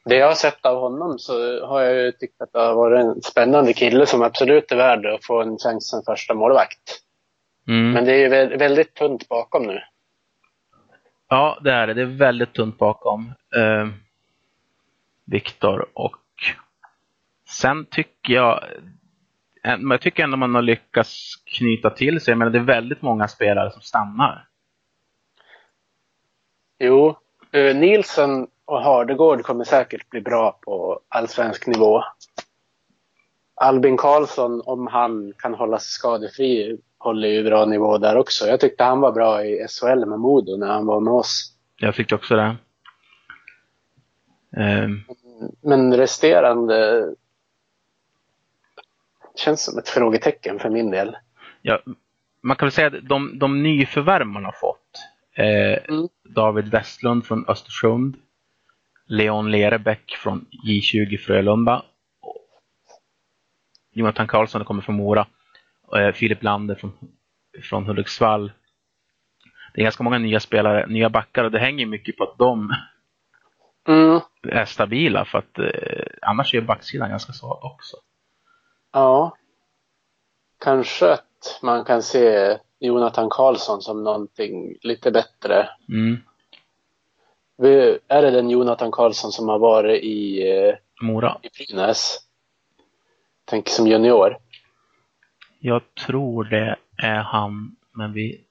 det jag har sett av honom så har jag ju tyckt att det har varit en spännande kille som absolut är värd att få en chans som första målvakt. Mm. Men det är ju vä- väldigt tunt bakom nu. Ja, det är det. Det är väldigt tunt bakom eh, Viktor och sen tycker jag eh, jag tycker ändå man har lyckats knyta till sig, men det är väldigt många spelare som stannar. Jo, eh, Nielsen och Hardegård kommer säkert bli bra på allsvensk nivå. Albin Karlsson, om han kan hålla sig skadefri, håller ju bra nivå där också. Jag tyckte han var bra i SHL med Modo när han var med oss. Jag tyckte också det. Ehm, Men resterande känns som ett frågetecken för min del. ja, man kan väl säga att de, de nyförvärv man har fått. Eh, Mm. David Westlund från Östersund. Leon Lerebäck från J20 Frölunda. Jonathan Karlsson kommer från Mora. Eh, Filip Lander från, från Hudiksvall. Det är ganska många nya spelare, nya backar och det hänger mycket på att de Mm. är stabila för att eh, annars är backsidan ganska svag också. Ja. Kanske att man kan se Jonathan Karlsson som någonting lite bättre. Mm. Är det den Jonathan Karlsson som har varit i, eh, Mora. i Brynäs? Tänker som junior. Jag tror det är han, men vi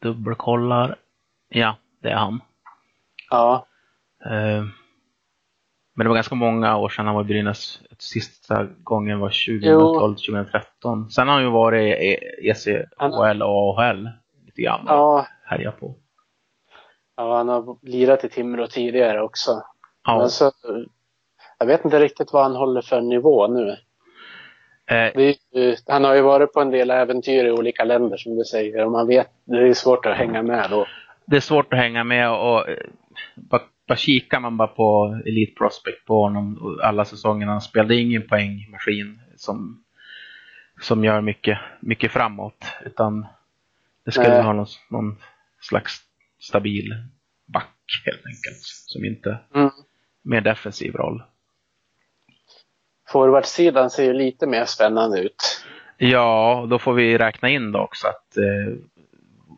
dubbelkollar. Ja, det är han. Ja. Eh, Men det var ganska många år sedan han var i Brynäs. Sista gången var 2012-2013. Sen har han ju varit i ECHL och AHL lite grann. och Ja. Härjat på. ja, han har lirat i Timrå tidigare också. Ja. Men så, jag vet inte riktigt vad han håller för nivå nu. Eh, ju- han har ju varit på en del äventyr i olika länder som du säger. Och man vet, det är svårt att hänga med då. det är svårt att hänga med och eh, bara, kikar man bara på Elite Prospect på honom alla säsongerna han spelade. Ingen poängmaskin som, som gör mycket, mycket framåt. Utan det Nej. vara någon, någon slags stabil back helt enkelt. Som inte Mm. mer defensiv roll. Forwardsidan ser ju lite mer spännande ut. Ja, då får vi räkna in då också att eh,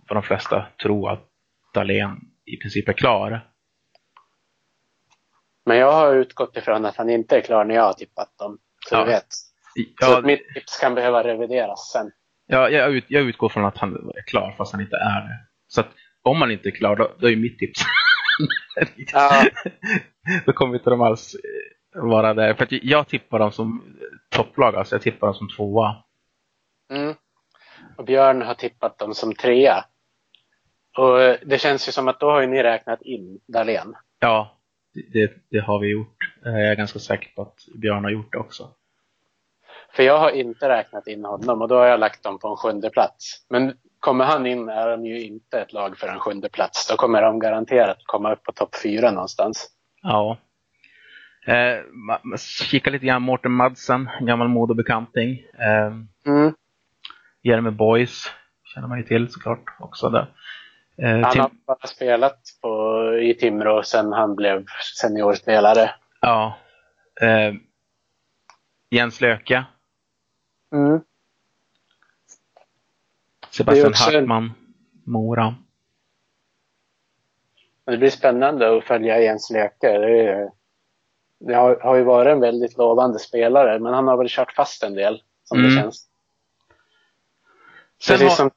de flesta tror att Dahlén i princip är klar. Men jag har utgått ifrån att han inte är klar när jag har tippat dem. Så Ja. du vet. Så Ja, att mitt tips kan behöva revideras sen. Ja, jag, ut, jag utgår från att han är klar fast han inte är det. Så att om han inte är klar, då, då är mitt tips. Ja. då kommer inte de alls eh, vara där. För jag tippar dem som topplag, alltså jag tippar dem som tvåa. Mm. Och Björn har tippat dem som trea. Och eh, det känns ju som att då har ju ni räknat in Dahlén. Ja, det, det har vi gjort. Eh, Jag är ganska säker på att Björn har gjort det också. För jag har inte räknat in honom och då har jag lagt dem på en sjunde plats. Men kommer han in är de ju inte ett lag för en sjunde plats. Då kommer de garanterat komma upp på topp fyra någonstans. Ja. Eh, kika lite grann Mårten Madsen, gammal modebekanting. Eh, Mm. Jeremy Boys känner man ju till såklart också. Där. Eh, Han har bara spelat på, i Timrå sedan han blev seniorspelare. Ja. Eh, Jens Löke, Mm. Sebastian också Hartman, Mora. Det blir spännande att följa Jens Löke. Det, är, det har, har ju varit en väldigt lovande spelare, men han har väl kört fast en del, som Mm. det känns. Sen Precis har, som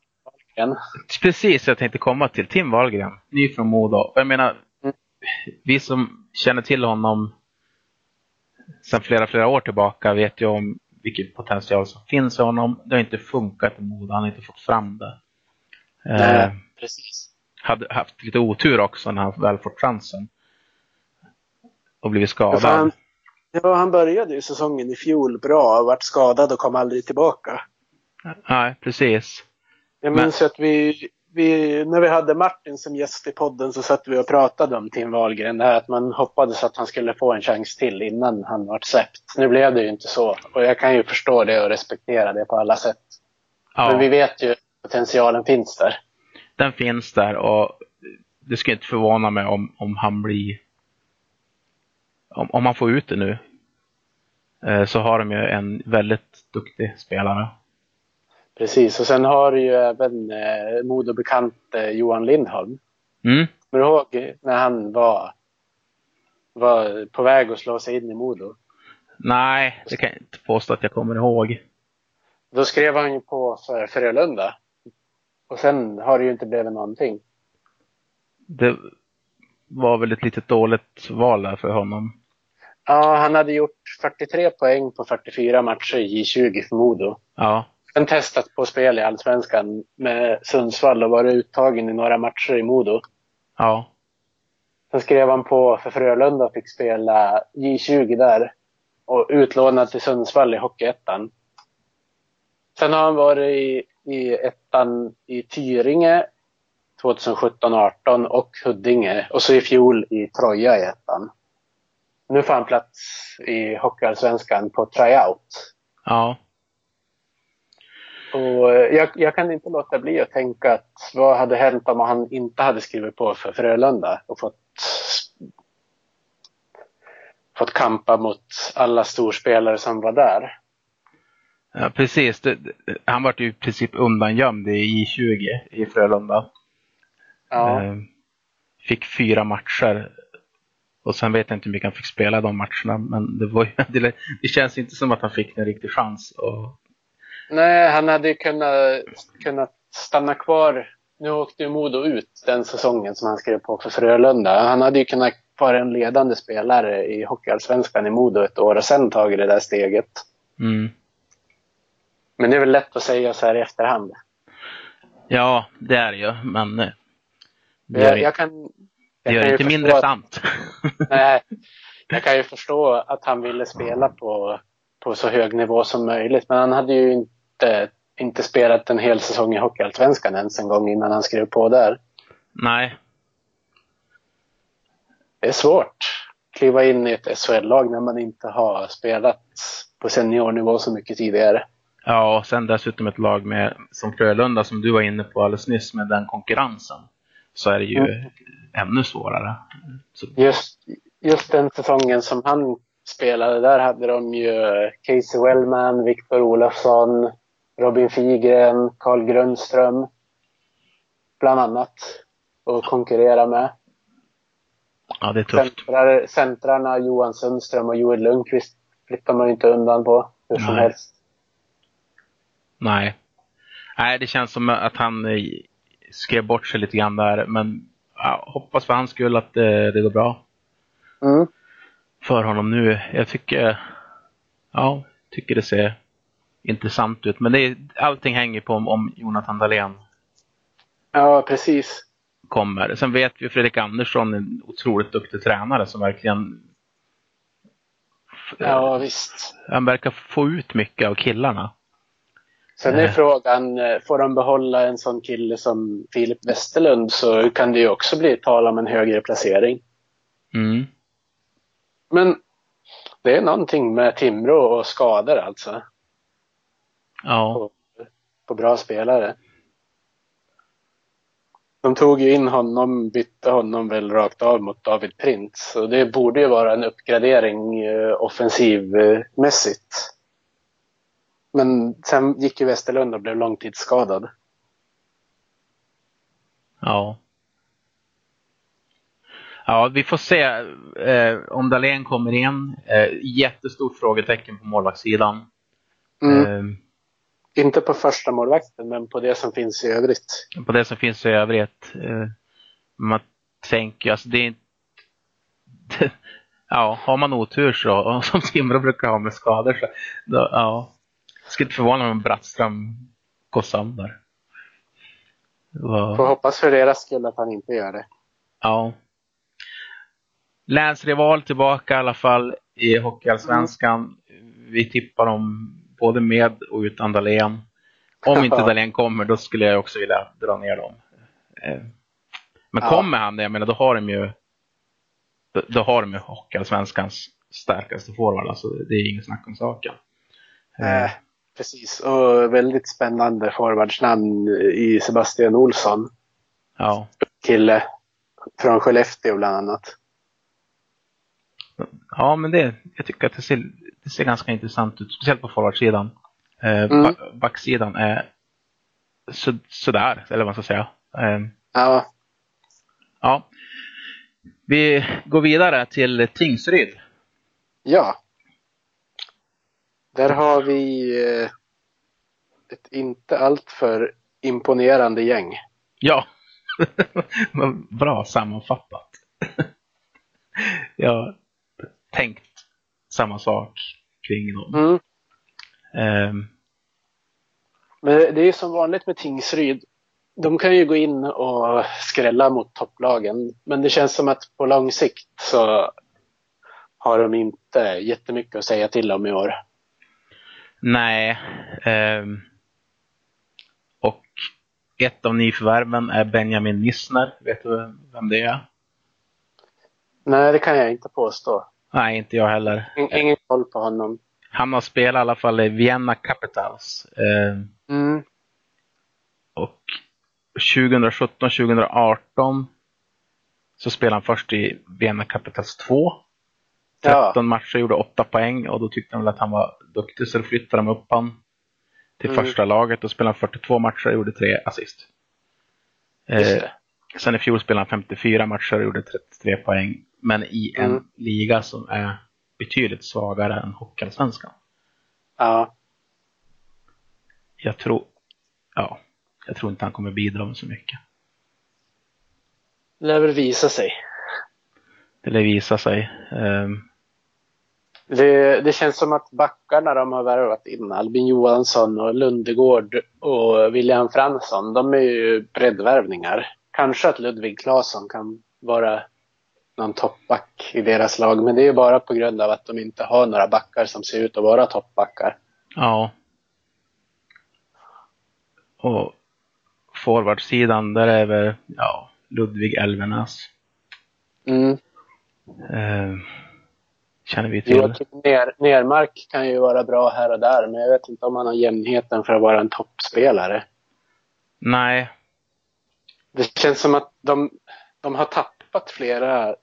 Wahlgren. Precis, jag tänkte komma till Tim Wahlgren, ny från Modo. Jag menar, Mm. vi som känner till honom sedan flera, flera år tillbaka vet ju om vilken potential som finns i honom. Det har inte funkat i Modo, han har inte fått fram det. Eh, Nej, precis. hade haft lite otur också när han väl fått chansen. Och blivit skadad. Han, ja, han började ju säsongen i fjol bra vart skadad och kom aldrig tillbaka. Nej, precis. Jag Men- minns ju att vi, vi, när vi hade Martin som gäst i podden så satt vi och pratade om Tim Wahlgren. Det här att man hoppades att han skulle få en chans till innan han var släppt. Nu blev det ju inte så. Och jag kan ju förstå det och respektera det på alla sätt. Ja. Men vi vet ju att potentialen finns där. den finns där och det skulle inte förvåna mig om, om han blir om, om han får ut det nu eh, så har de ju en väldigt duktig spelare. Precis. Och sen har du ju även eh, Modo-bekant eh, Johan Lindholm. Mm. Kommer du ihåg när han var, var på väg att slå sig in i Modo? Nej, det kan jag inte påstå att jag kommer ihåg. Då skrev han ju på för Frölunda. Och sen har det ju inte blivit någonting. Det, var väl ett litet dåligt val där för honom. Ja, han hade gjort 43 poäng på 44 matcher i J20 för Modo. Ja, Sen testat på spel i Allsvenskan med Sundsvall och varit uttagen i några matcher i Modo. ja, Sen skrev han på för Frölunda och fick spela J20 där. Och utlånad till Sundsvall i Hockeyettan. Sen har han varit i, i ettan i Tyringe 2017-18 och Huddinge. Och så i fjol i Troja i ettan. Nu får han plats i Hockeyallsvenskan på tryout. ja. Och eh, jag, jag kan inte låta bli att tänka att vad hade hänt om han inte hade skrivit på för Frölunda och fått, fått kampa mot alla storspelare som var där. ja precis. Han var ju i princip undangömd i J20 i Frölunda. Ja, Eh, fick fyra matcher. Och sen vet jag inte hur mycket han fick spela de matcherna. Men det, var ju, det, det känns inte som att han fick en riktig chans. Och, Nej, han hade ju kunnat, kunnat stanna kvar. Nu åkte ju Modo ut den säsongen som han skrev på för Frölunda. Han hade ju kunnat vara en ledande spelare i Hockeyallsvenskan i Modo ett år och sen tagit det där steget. mm. Men det är väl lätt att säga så här i efterhand. Ja, det är det ju. Men eh, det Jag, gör, jag kan, det jag gör kan inte mindre att- sant. Nej, jag kan ju förstå att han ville spela på, på så hög nivå som möjligt. Men han hade ju inte, inte spelat en hel säsong i Hockeyallsvenskan ens en gång innan han skrev på där. Nej, Det är svårt att kliva in i ett SHL-lag när man inte har spelat på seniornivå så mycket tidigare. Ja, och sen dessutom ett lag med, som Frölunda som du var inne på alldeles nyss med den konkurrensen. Så är det ju Mm. ännu svårare. Så, Just, just den säsongen som han spelade, där hade de ju Casey Wellman, Viktor Olofsson, Robin Figren, Carl Grundström. Bland annat. Att konkurrera med. ja, det är tufft. Centrar, centrarna Johan Sundström och Joel Lundqvist flyttar man ju inte undan på hur som Nej. helst. Nej. Nej, det känns som att han eh, skrev bort sig lite grann där. Men ja, hoppas för hans skull att eh, det går bra Mm. för honom nu. Jag tycker, ja, tycker det ser intressant ut. Men det är, allting hänger på om, om Jonathan Dahlén Ja, precis. kommer. Sen vet vi Fredrik Andersson är en otroligt duktig tränare som verkligen Ja, visst. han verkar få ut mycket av killarna. Sen är Nej. frågan, eh, får de behålla en sån kille som Filip Westerlund så kan det ju också bli tal om en högre placering. Mm. Men det är någonting med Timrå och skador alltså. Ja, På bra spelare. De tog ju in honom, bytte honom väl rakt av mot David Printz. Så det borde ju vara en uppgradering eh, offensivmässigt. Men sen gick ju Westerlund och blev långtidsskadad. ja. Ja, vi får se eh, om Dahlén kommer in. Eh, jättestort frågetecken på målvaktssidan. Mm. Eh, Inte på första målvakten men på det som finns i övrigt. på det som finns i övrigt. Eh, man tänker, alltså det är inte... Ja, har man otur så, som Timrå brukar ha med skador så, då, ja. Jag skulle inte förvåna mig om Brattström går sönder. Var- Får hoppas för deras skull att han inte gör det. Ja. Länsrival tillbaka i alla fall i Hockeyallsvenskan. Vi tippar dem både med och utan Dahlén. Om inte. Dahlén kommer, då skulle jag också vilja dra ner dem. Eh, Men Ja. kommer han det, jag menar, då har de ju då, då har de ju Hockeyallsvenskans starkaste forward. Alltså, det är inget snack om saken. Eh, Eh, precis. Och väldigt spännande forwardsnamn i Sebastian Olsson. Ja. Kille från Skellefteå bland annat. Ja, men det, jag tycker att det ser, det ser ganska intressant ut, speciellt på forwardsidan. Eh, Mm. ba- Backsidan är så, sådär, eller vad man ska säga. Eh, Ja, ja. Vi går vidare till Tingsryd. ja. Där har vi eh, ett inte alltför imponerande gäng. Ja, bra sammanfattat. har tänkt samma sak kring dem. Mm. Ehm, Men det är som vanligt med Tingsryd. De kan ju gå in och skrälla mot topplagen. Men det känns som att på lång sikt så har de inte jättemycket att säga till om i år. nej. ehm, och ett av nyförvärven är Benjamin Nissner. Vet du vem det är? Nej, det kan jag inte påstå. Nej, inte jag heller. In- Ingen koll på honom. Han har spelat i alla fall i Vienna Capitals. ehm, Mm. Och 2017-2018 så spelade han först i Vienna Capitals 2. 13 Ja. matcher, gjorde 8 poäng och då tyckte de väl att han var duktig så då flyttade de upp han till Mm. första laget och spelade 42 matcher och gjorde 3 assist. Eh. Sen i fjol spelade han 54 matcher och gjorde 33 poäng. Men i en Mm. liga som är betydligt svagare än Hockeyallsvenskan. Ja. Jag tror, ja, jag tror inte han kommer bidra med så mycket. Det lär väl visa sig. Det lär visa sig. Ehm, Det, det känns som att backarna de har värvat in, Albin Johansson och Lundegård och William Fransson, de är ju breddvärvningar. Kanske att Ludvig Claesson kan vara någon toppback i deras lag, men det är ju bara på grund av att de inte har några backar som ser ut att vara toppbackar. Ja. Och forwardsidan, där är väl ja, Ludvig Elvenäs. Mm. Eh, känner vi till. Joakim Ner, Nermark kan ju vara bra här och där, men jag vet inte om han har jämnheten för att vara en toppspelare. Nej, Det känns som att de, de har tappat flera,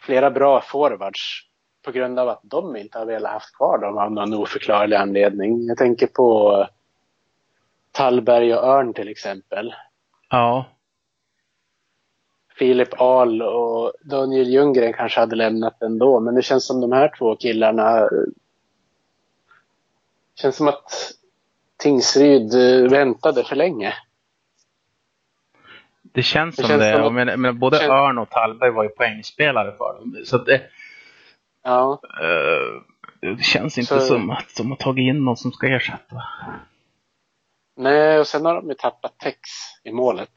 flera bra forwards på grund av att de inte har velat haft kvar dem av någon oförklarlig anledning. Jag tänker på Tallberg och Örn till exempel. ja, Filip Ahl och Daniel Ljunggren kanske hade lämnat ändå, men det känns som de här två killarna känns som att Tingsryd eh, väntade för länge. Det känns Det som känns det. som men, men både känns- Örn och Tallberg var ju poängspelare för dem. Så det, Ja, eh, det känns inte Så- som att de har tagit in någon som ska ersätta. nej, och sen har de ju tappat Tex i målet.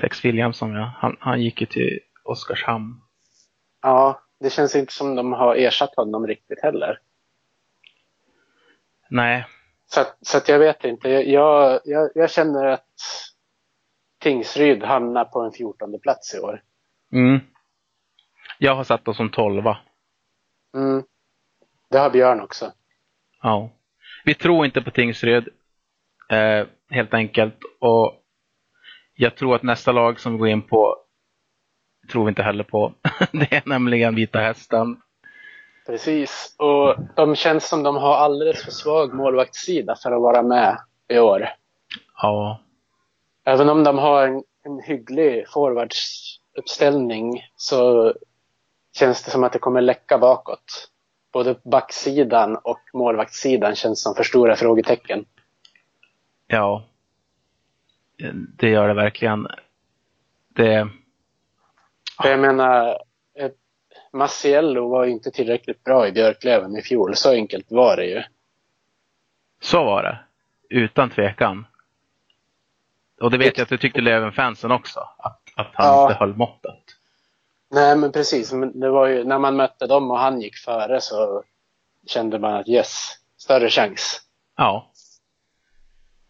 Tex Williamson, ja. Han, han gick ju till Oskarshamn. Ja, det känns inte som de har ersatt honom riktigt heller. Nej, Så, så jag vet inte. Jag, jag, jag känner att Tingsryd hamnar på en 14 plats i år. mm. Jag har satt oss som tolva. Mm. Det har Björn också. Ja. Vi tror inte på Tingsryd. Eh, helt enkelt. Och jag tror att nästa lag som vi går in på tror vi inte heller på. det är nämligen Vita Hästen. Precis. Och de känns som de har alldeles för svag målvaktssida för att vara med i år. Ja. Även om de har en, en hygglig forwardsuppställning så känns det som att det kommer läcka bakåt. Både backsidan och målvaktssidan känns som för stora frågetecken. Ja. Det gör det verkligen. Det, För jag menar, Massiello var ju inte tillräckligt bra i Björklöven i fjol. Så enkelt var det ju. så var det. Utan tvekan. Och det vet jag att du tyckte Löven-fansen också. Att, att han Ja. inte höll måttet. Nej, men precis. Det var ju, när man mötte dem och han gick före så kände man att yes, större chans. Ja.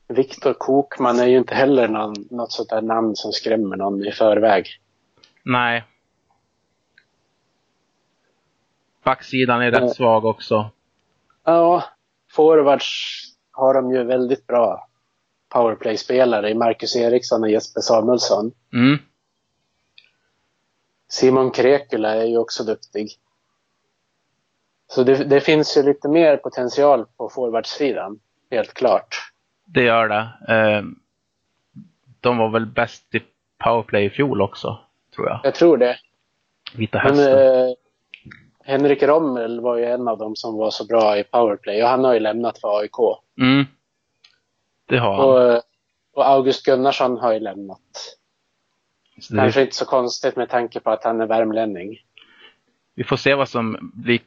Viktor Kokman är ju inte heller någon, något sånt där namn som skrämmer någon i förväg. Nej. Backsidan är Ja. rätt svag också. Ja, forwards har de ju väldigt bra powerplay-spelare i Marcus Eriksson och Jesper Samuelsson. Mm. Simon Krekula är ju också duktig. Så det, det finns ju lite mer potential på forwardsidan, helt klart. Det gör det. Eh, De var väl bäst i powerplay i fjol också, tror jag. Jag tror det. Vita Men Hästen. eh, Henrik Rommel var ju en av dem som var så bra i powerplay och han har ju lämnat för AIK. Mm. Det har han. Och, eh, och August Gunnarsson har ju lämnat. Så det, Kanske inte så konstigt med tanke på att han är värmlänning. vi får se vad som blir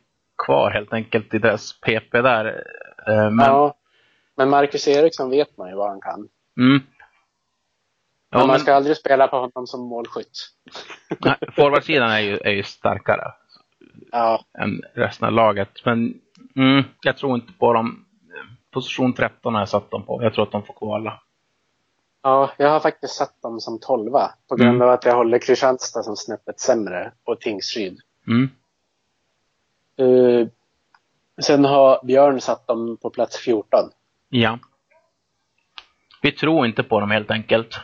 kvar helt enkelt i deras PP där. Eh, Men, Ja. Men Marcus Eriksson vet man ju vad han kan. mm. Men Ja, man men ska aldrig spela på honom som målskytt. nej, forwardsidan är ju, är ju starkare Ja, än resten av laget. Men mm, jag tror inte på dem. Position 13 har jag satt dem på. Jag tror att de får kvala. ja, jag har faktiskt satt dem som tolva. På grund Mm. av att jag håller Kristianstad som snäppet sämre och Tingsryd. Mm. Uh, sen har Björn satt dem på plats 14. Ja. Vi tror inte på dem helt enkelt.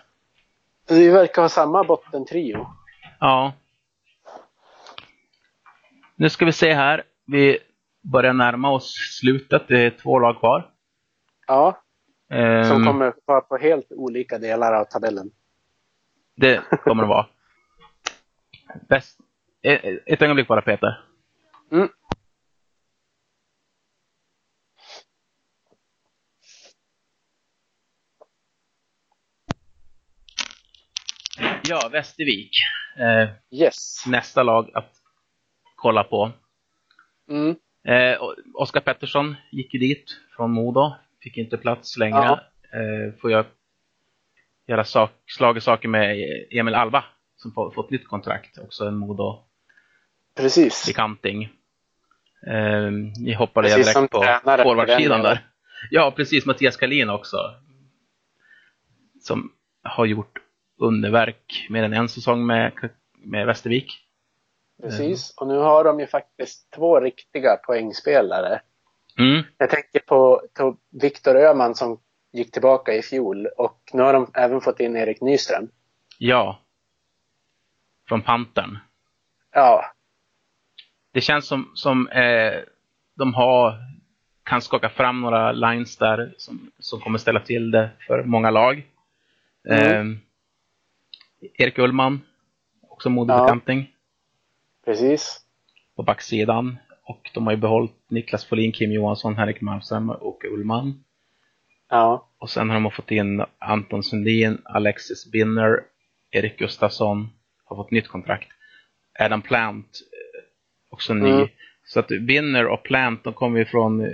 Vi verkar ha samma bottentrio. Ja. Nu ska vi se här. Vi börjar närma oss slutet. Det är två lag kvar. Ja, som Ehm, kommer vara på helt olika delar av tabellen. Det kommer det vara. Bäst. Eh, Ett ögonblick bara Peter. Mm. Ja, Västervik. Eh, Yes. nästa lag att kolla på. Mm. Eh, Oskar Pettersson gick ju dit från Modo. Fick inte plats längre. Ja. Eh, får jag göra sak, slag i saker med Emil Alba som får, fått nytt kontrakt. Också en Precis. Modo-bekanting. Eh, ni hoppade jag Precis som direkt på forwardsidan där. Ja, precis. Mattias Kalin också. Som har gjort underverk mer än en säsong med, med Västervik. Precis. Och nu har de ju faktiskt två riktiga poängspelare. Mm. Jag tänker på, på Viktor Öhman som gick tillbaka i fjol och nu har de även fått in Erik Nyström. Ja. Från Pantern. Ja, Det känns som, som eh, de har, kan skaka fram några lines där som, som kommer ställa till det för många lag. Mm. Eh, Erik Ullman, också modebekanting precis. på backsidan. Och de har ju behållit Niklas Folin, Kim Johansson, Henrik Malmström och Ullman. Ja, Och sen har de fått in Anton Sundin, Alexis Binner, Erik Gustafsson har fått nytt kontrakt. Adam Plant eh, också ny. Mm. Så att Binner och Plant, de kommer ju från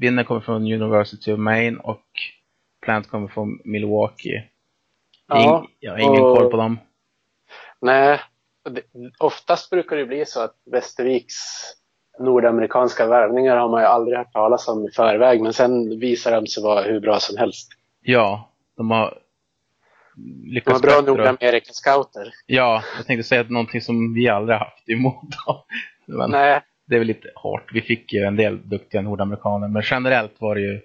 Binner kommer från University of Maine och Plant kommer från Milwaukee. Ja, Ing, jag har ingen och- koll på dem. nej. Oftast brukar det bli så att Västerviks nordamerikanska värvningar har man ju aldrig hört talas om i förväg. Men sen visar de sig vara hur bra som helst. Ja, de har De lyckats har bra. Nordamerika-scouter. Ja, jag tänkte säga att någonting som vi aldrig haft Modo. Men Nej, det är väl lite hårt. Vi fick ju en del duktiga nordamerikaner, men generellt var det ju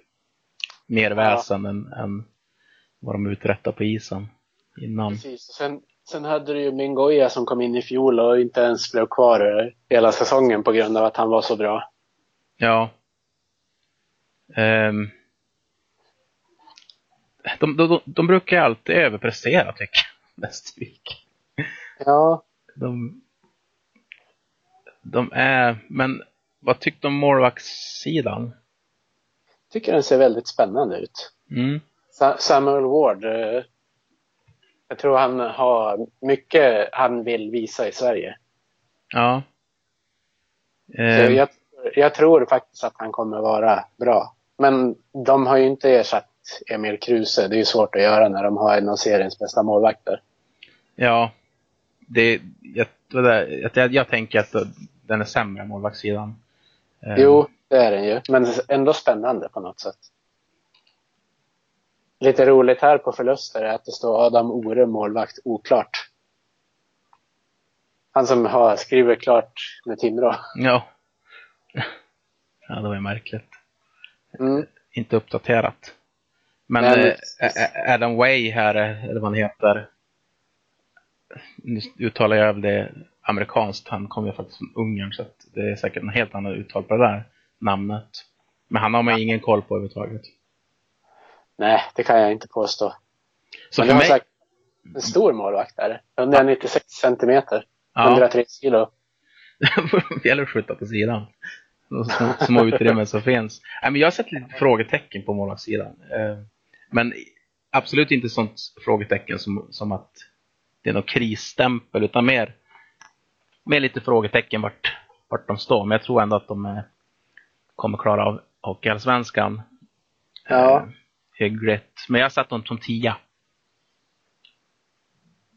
mer väsen än, än vad de uträttade på isen innan. precis. Och Sen, sen hade du ju Mingoya som kom in i fjol och inte ens blev kvar eh, hela säsongen på grund av att han var så bra. Ja. Ehm. de, de, de, brukar alltid överprestera tycker jag, Västervik. Ja, De, de är, men vad tyckte du om målvaktssidan? tycker den ser väldigt spännande ut. Mm. Sa- Samuel Ward. Eh, Jag tror han har mycket han vill visa i Sverige. Ja. Så Ehm, jag, jag tror faktiskt att han kommer vara bra. Men de har ju inte ersatt Emil Kruse. Det är ju svårt att göra när de har en av seriens bästa målvakter. Ja, det, jag, där, jag, jag tänker att den är sämre målvaktssidan. Ehm, Jo, det är den ju. Men ändå spännande på något sätt. Lite roligt här på förluster är att det står Adam Ore målvakt oklart. Han som har skrivit klart med Timrå. Ja. Ja, det var ju märkligt. Mm. Inte uppdaterat. Men men eh, Adam Way här, eller vad han heter. Nu uttalar jag väl det amerikanskt. Han kommer ju faktiskt från Ungern så det är säkert en helt annan uttal på det där namnet. Men han har man ingen koll på överhuvudtaget. Nej, det kan jag inte påstå. Så Men för det mig... en stor målvakt där. 196 centimeter. Ja. 103 kilo. det gäller att skjuta på sidan. De små, utrymmen som finns. Nej, men jag har sett lite frågetecken på målvaktssidan. Eh, Men absolut inte sånt frågetecken som, som att det är någon krisstämpel utan mer, mer lite frågetecken vart, vart de står, men jag tror ändå att de är, kommer klara av Hockeyallsvenskan. Ja. Hyggligt. Men jag satt dem som tia.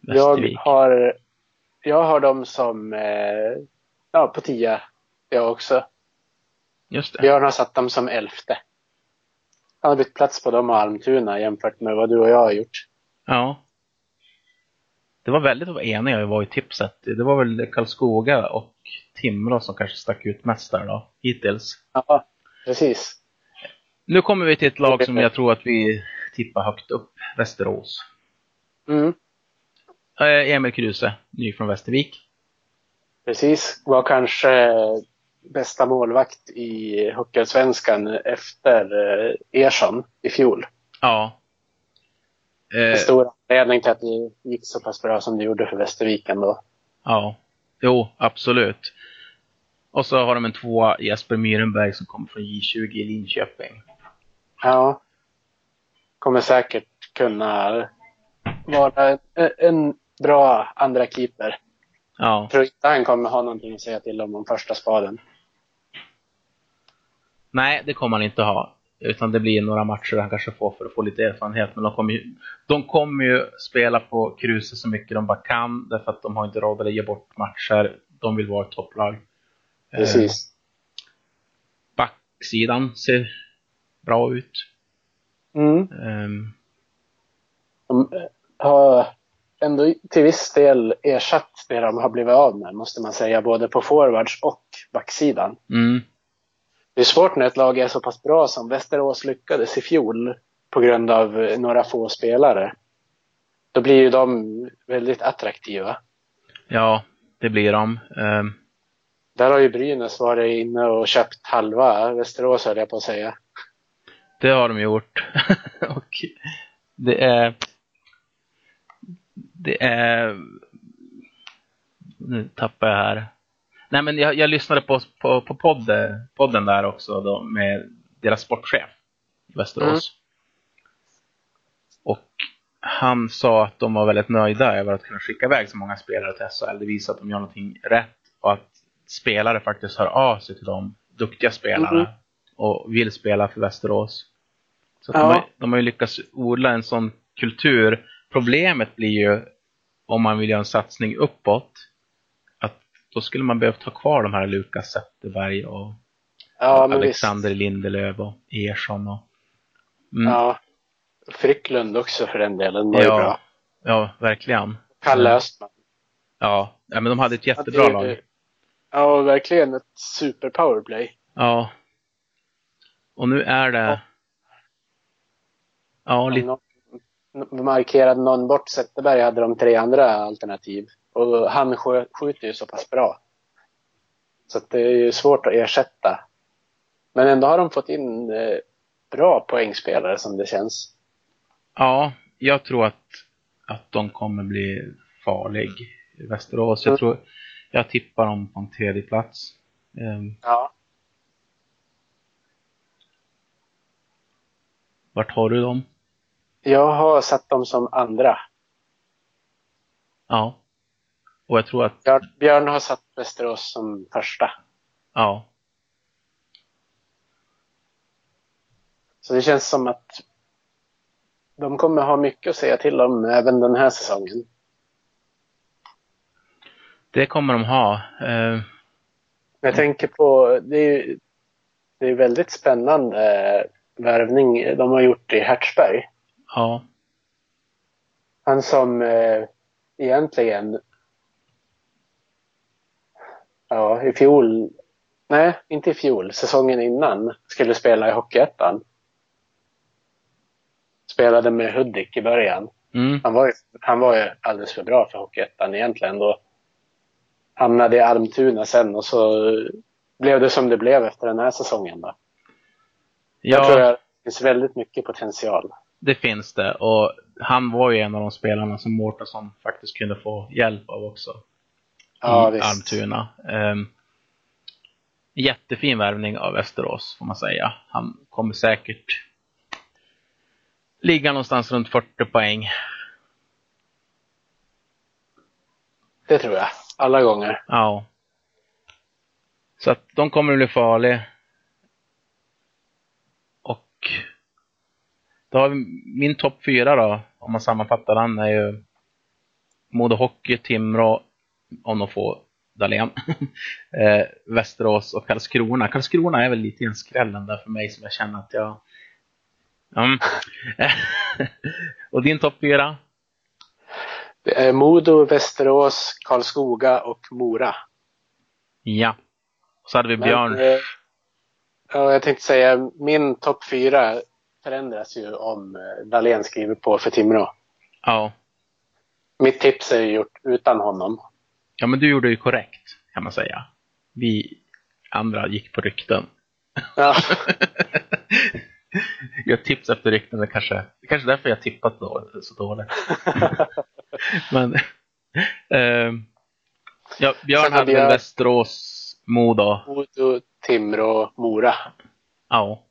Jag Västervik. har, jag har dem som eh, ja, på 10 jag också. Just det. Björn har satt dem som elfte. Han har bytt plats på dem och Almtuna jämfört med vad du och jag har gjort. Ja. Det var väldigt eniga vi var i tipset. Det var väl Karlskoga och Timrå som kanske stack ut mest där då, hittills. Ja, precis. Nu kommer vi till ett lag som jag tror att vi tippar högt upp, Västerås. Mm, Eh, Emil Kruse, ny från Västervik. precis. Var kanske bästa målvakt i Hockeyallsvenskan efter eh, Ersson i fjol. Ja. En Eh, stor anledning till att det gick så pass bra som det gjorde för Västervik ändå. ja. Jo, absolut. Och så har de en tvåa, Jesper Myrenberg, som kommer från J20 i Linköping. Ja. Kommer säkert kunna vara en, bra andra keeper. Ja. Jag tror inte han kommer ha någonting att säga till om om första spaden. Nej, det kommer han inte ha. Utan det blir några matcher han kanske får för att få lite erfarenhet. Men de kommer ju, de kommer ju spela på Kruse så mycket de bara kan. Därför att de har inte råd att ge bort matcher. De vill vara ett topplag. Eh, Precis. backsidan ser bra ut. Mm. Ehm, De eh, har ändå till viss del ersatt det de har blivit av med, måste man säga, både på forwards och backsidan. mm, Det är svårt när ett lag är så pass bra som Västerås lyckades i fjol på grund av eh, några få spelare. Då blir ju de väldigt attraktiva. ja, det blir de. Ehm, Där har ju Brynäs varit inne och köpt halva Västerås höll jag på att säga. Det har de gjort. och det är... Det är... Nu tappar jag här. Nej men jag, jag lyssnade på, på, på podd, podden där också då, med deras sportchef i Västerås. Och han sa att de var väldigt nöjda över att kunna skicka iväg så många spelare till SHL. Det visar att de gör någonting rätt och att spelare faktiskt hör av sig till dem, duktiga spelare, Mhm. och vill spela för Västerås. Så Ja. de, har, de har ju lyckats odla en sån kultur. Problemet blir ju om man vill göra en satsning uppåt, att då skulle man behöva ta kvar de här Lukas Zetterberg och Ja, Alexander visst. Lindelöf och Ersson och... Mm, Ja. Frycklund också för den delen var ju ja, bra. ja, verkligen. Kalle Östman. Ja, ja, men de hade ett jättebra det- lag. Ja, verkligen ett super powerplay. Ja. Och nu är det... Ja, lite... Någon, markerade någon bort Zetterberg hade de tre andra alternativ. Och han skjuter ju så pass bra. Så att det är ju svårt att ersätta. Men ändå har de fått in eh, bra poängspelare som det känns. Ja, jag tror att, att de kommer bli farlig i Västerås. Jag Mm. tror... Jag tippar dem på en tredje plats. Ehm, Ja. Vart har du dem? Jag har satt dem som andra. Ja. Och jag tror att... Björn, Björn har satt Västerås som första. Ja. Så det känns som att de kommer ha mycket att säga till om även den här säsongen. Det kommer de ha. Ehm, Jag tänker på, det är ju det är väldigt spännande värvning de har gjort i Hertzberg. ja. Han som eh, egentligen, ja i fjol, nej inte i fjol, säsongen innan skulle spela i Hockeyettan. Spelade med Hudik i början. Mm. Han var, ju, han var ju alldeles för bra för Hockeyettan egentligen då. Hamnade i Almtuna sen och så blev det som det blev efter den här säsongen då. Jag tror Ja, att det finns väldigt mycket potential. det finns det. Och han var ju en av de spelarna som Mårtensson faktiskt kunde få hjälp av också. Ja, i visst. Almtuna. Um, jättefin värvning av Västerås får man säga. Han kommer säkert ligga någonstans runt 40 poäng. Det tror jag. Alla gånger. Ja. Så att de kommer att bli farliga. Och då har vi min topp fyra då, om man sammanfattar den, är ju Modo Hockey, Timrå, om de får Dahlén, eh, Västerås och Karlskrona. Karlskrona är väl lite en skrällen där för mig som jag känner att jag... Mm. och din topp fyra? Det är Modo, Västerås, Karlskoga och Mora. Ja. Och så hade vi Björn. Men, eh, ja, jag tänkte säga, min topp fyra förändras ju om eh, Dahlén skriver på för Timrå. Ja. Mitt tips är ju gjort utan honom. Ja, men du gjorde ju korrekt, kan man säga. Vi andra gick på rykten. Ja, jag tips efter rykten, det kanske, det kanske är därför jag tippat då, så dåligt. men, eh, ja, Björn Sen hade hade väl jag- Västerås, Modo. Modo, Timrå, Mora. Ja.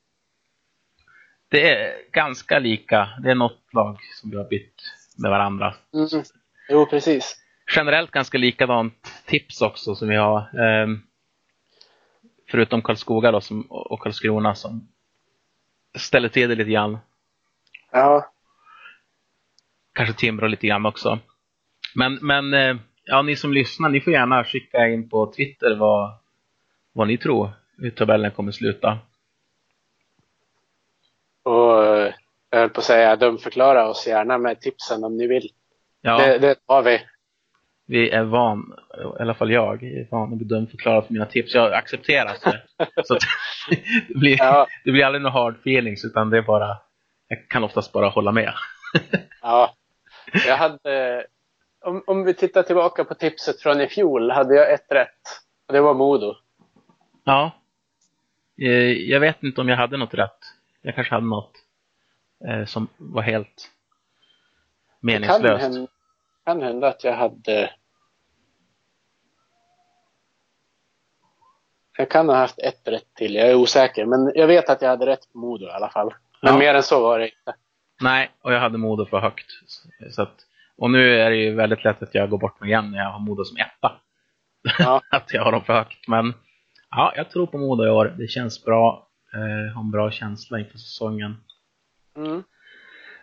Det är ganska lika. Det är något lag som vi har bytt med varandra. Mm. Jo, precis. Generellt ganska likadant tips också som vi har. ehm, förutom Karlskoga då, som, och Karlskrona som ställer till det lite grann. Ja, Kanske Timrå lite grann också. Men, men eh, ja, ni som lyssnar, ni får gärna skicka in på Twitter vad, vad ni tror hur tabellen kommer sluta. och eh, jag höll på att säga, dumförklara oss gärna med tipsen om ni vill. Ja, Det, det tar vi. vi är van, i alla fall jag, är van att bli dumförklarad för mina tips. Jag accepterar det. Så att, det, blir, Ja, det blir aldrig några hard feelings, utan det är bara, jag kan oftast bara hålla med. ja. Jag hade, om, om vi tittar tillbaka på tipset från i fjol, hade jag ett rätt. Och det var Modo. Ja. Eh, Jag vet inte om jag hade något rätt. Jag kanske hade något som var helt Det kan meningslöst. hända, kan hända att jag hade... Jag kan ha haft ett rätt till, jag är osäker. Men jag vet att jag hade rätt på Modo i alla fall. Men Ja. mer än så var det inte. Nej, och jag hade Modo för högt. Så att, och nu är det ju väldigt lätt att jag går bort mig igen när jag har Modo som etta. Ja. att jag har dem för högt. Men ja, jag tror på Modo i år. Det känns bra. Eh, har en bra känsla inför säsongen. Mm.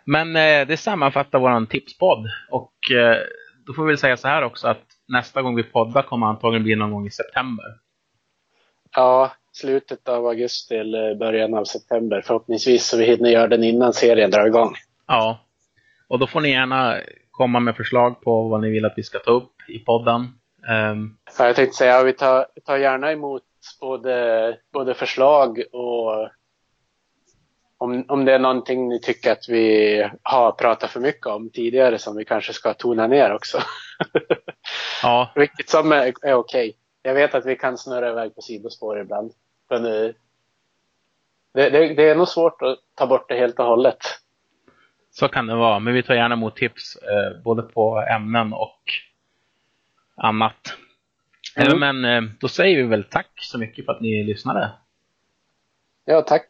Men eh, det sammanfattar våran tipspodd. Och eh, då får vi väl säga så här också att nästa gång vi poddar kommer antagligen bli någon gång i september. Ja, slutet av augusti eller början av september förhoppningsvis. Så vi hinner göra den innan serien drar igång. Ja. Och då får ni gärna komma med förslag på vad ni vill att vi ska ta upp i podden. Ja, jag tänkte säga, vi tar, vi tar gärna emot både, både förslag och om, om det är någonting ni tycker att vi har pratat för mycket om tidigare som vi kanske ska tona ner också. ja, Vilket som är, är okej. Jag vet att vi kan snurra iväg på sidospår ibland. Men eh, det, det, det är nog svårt att ta bort det helt och hållet. så kan det vara. Men vi tar gärna emot tips eh, både på ämnen och annat. Mm. Eh, Men eh, då säger vi väl tack så mycket för att ni lyssnade. Ja, tack.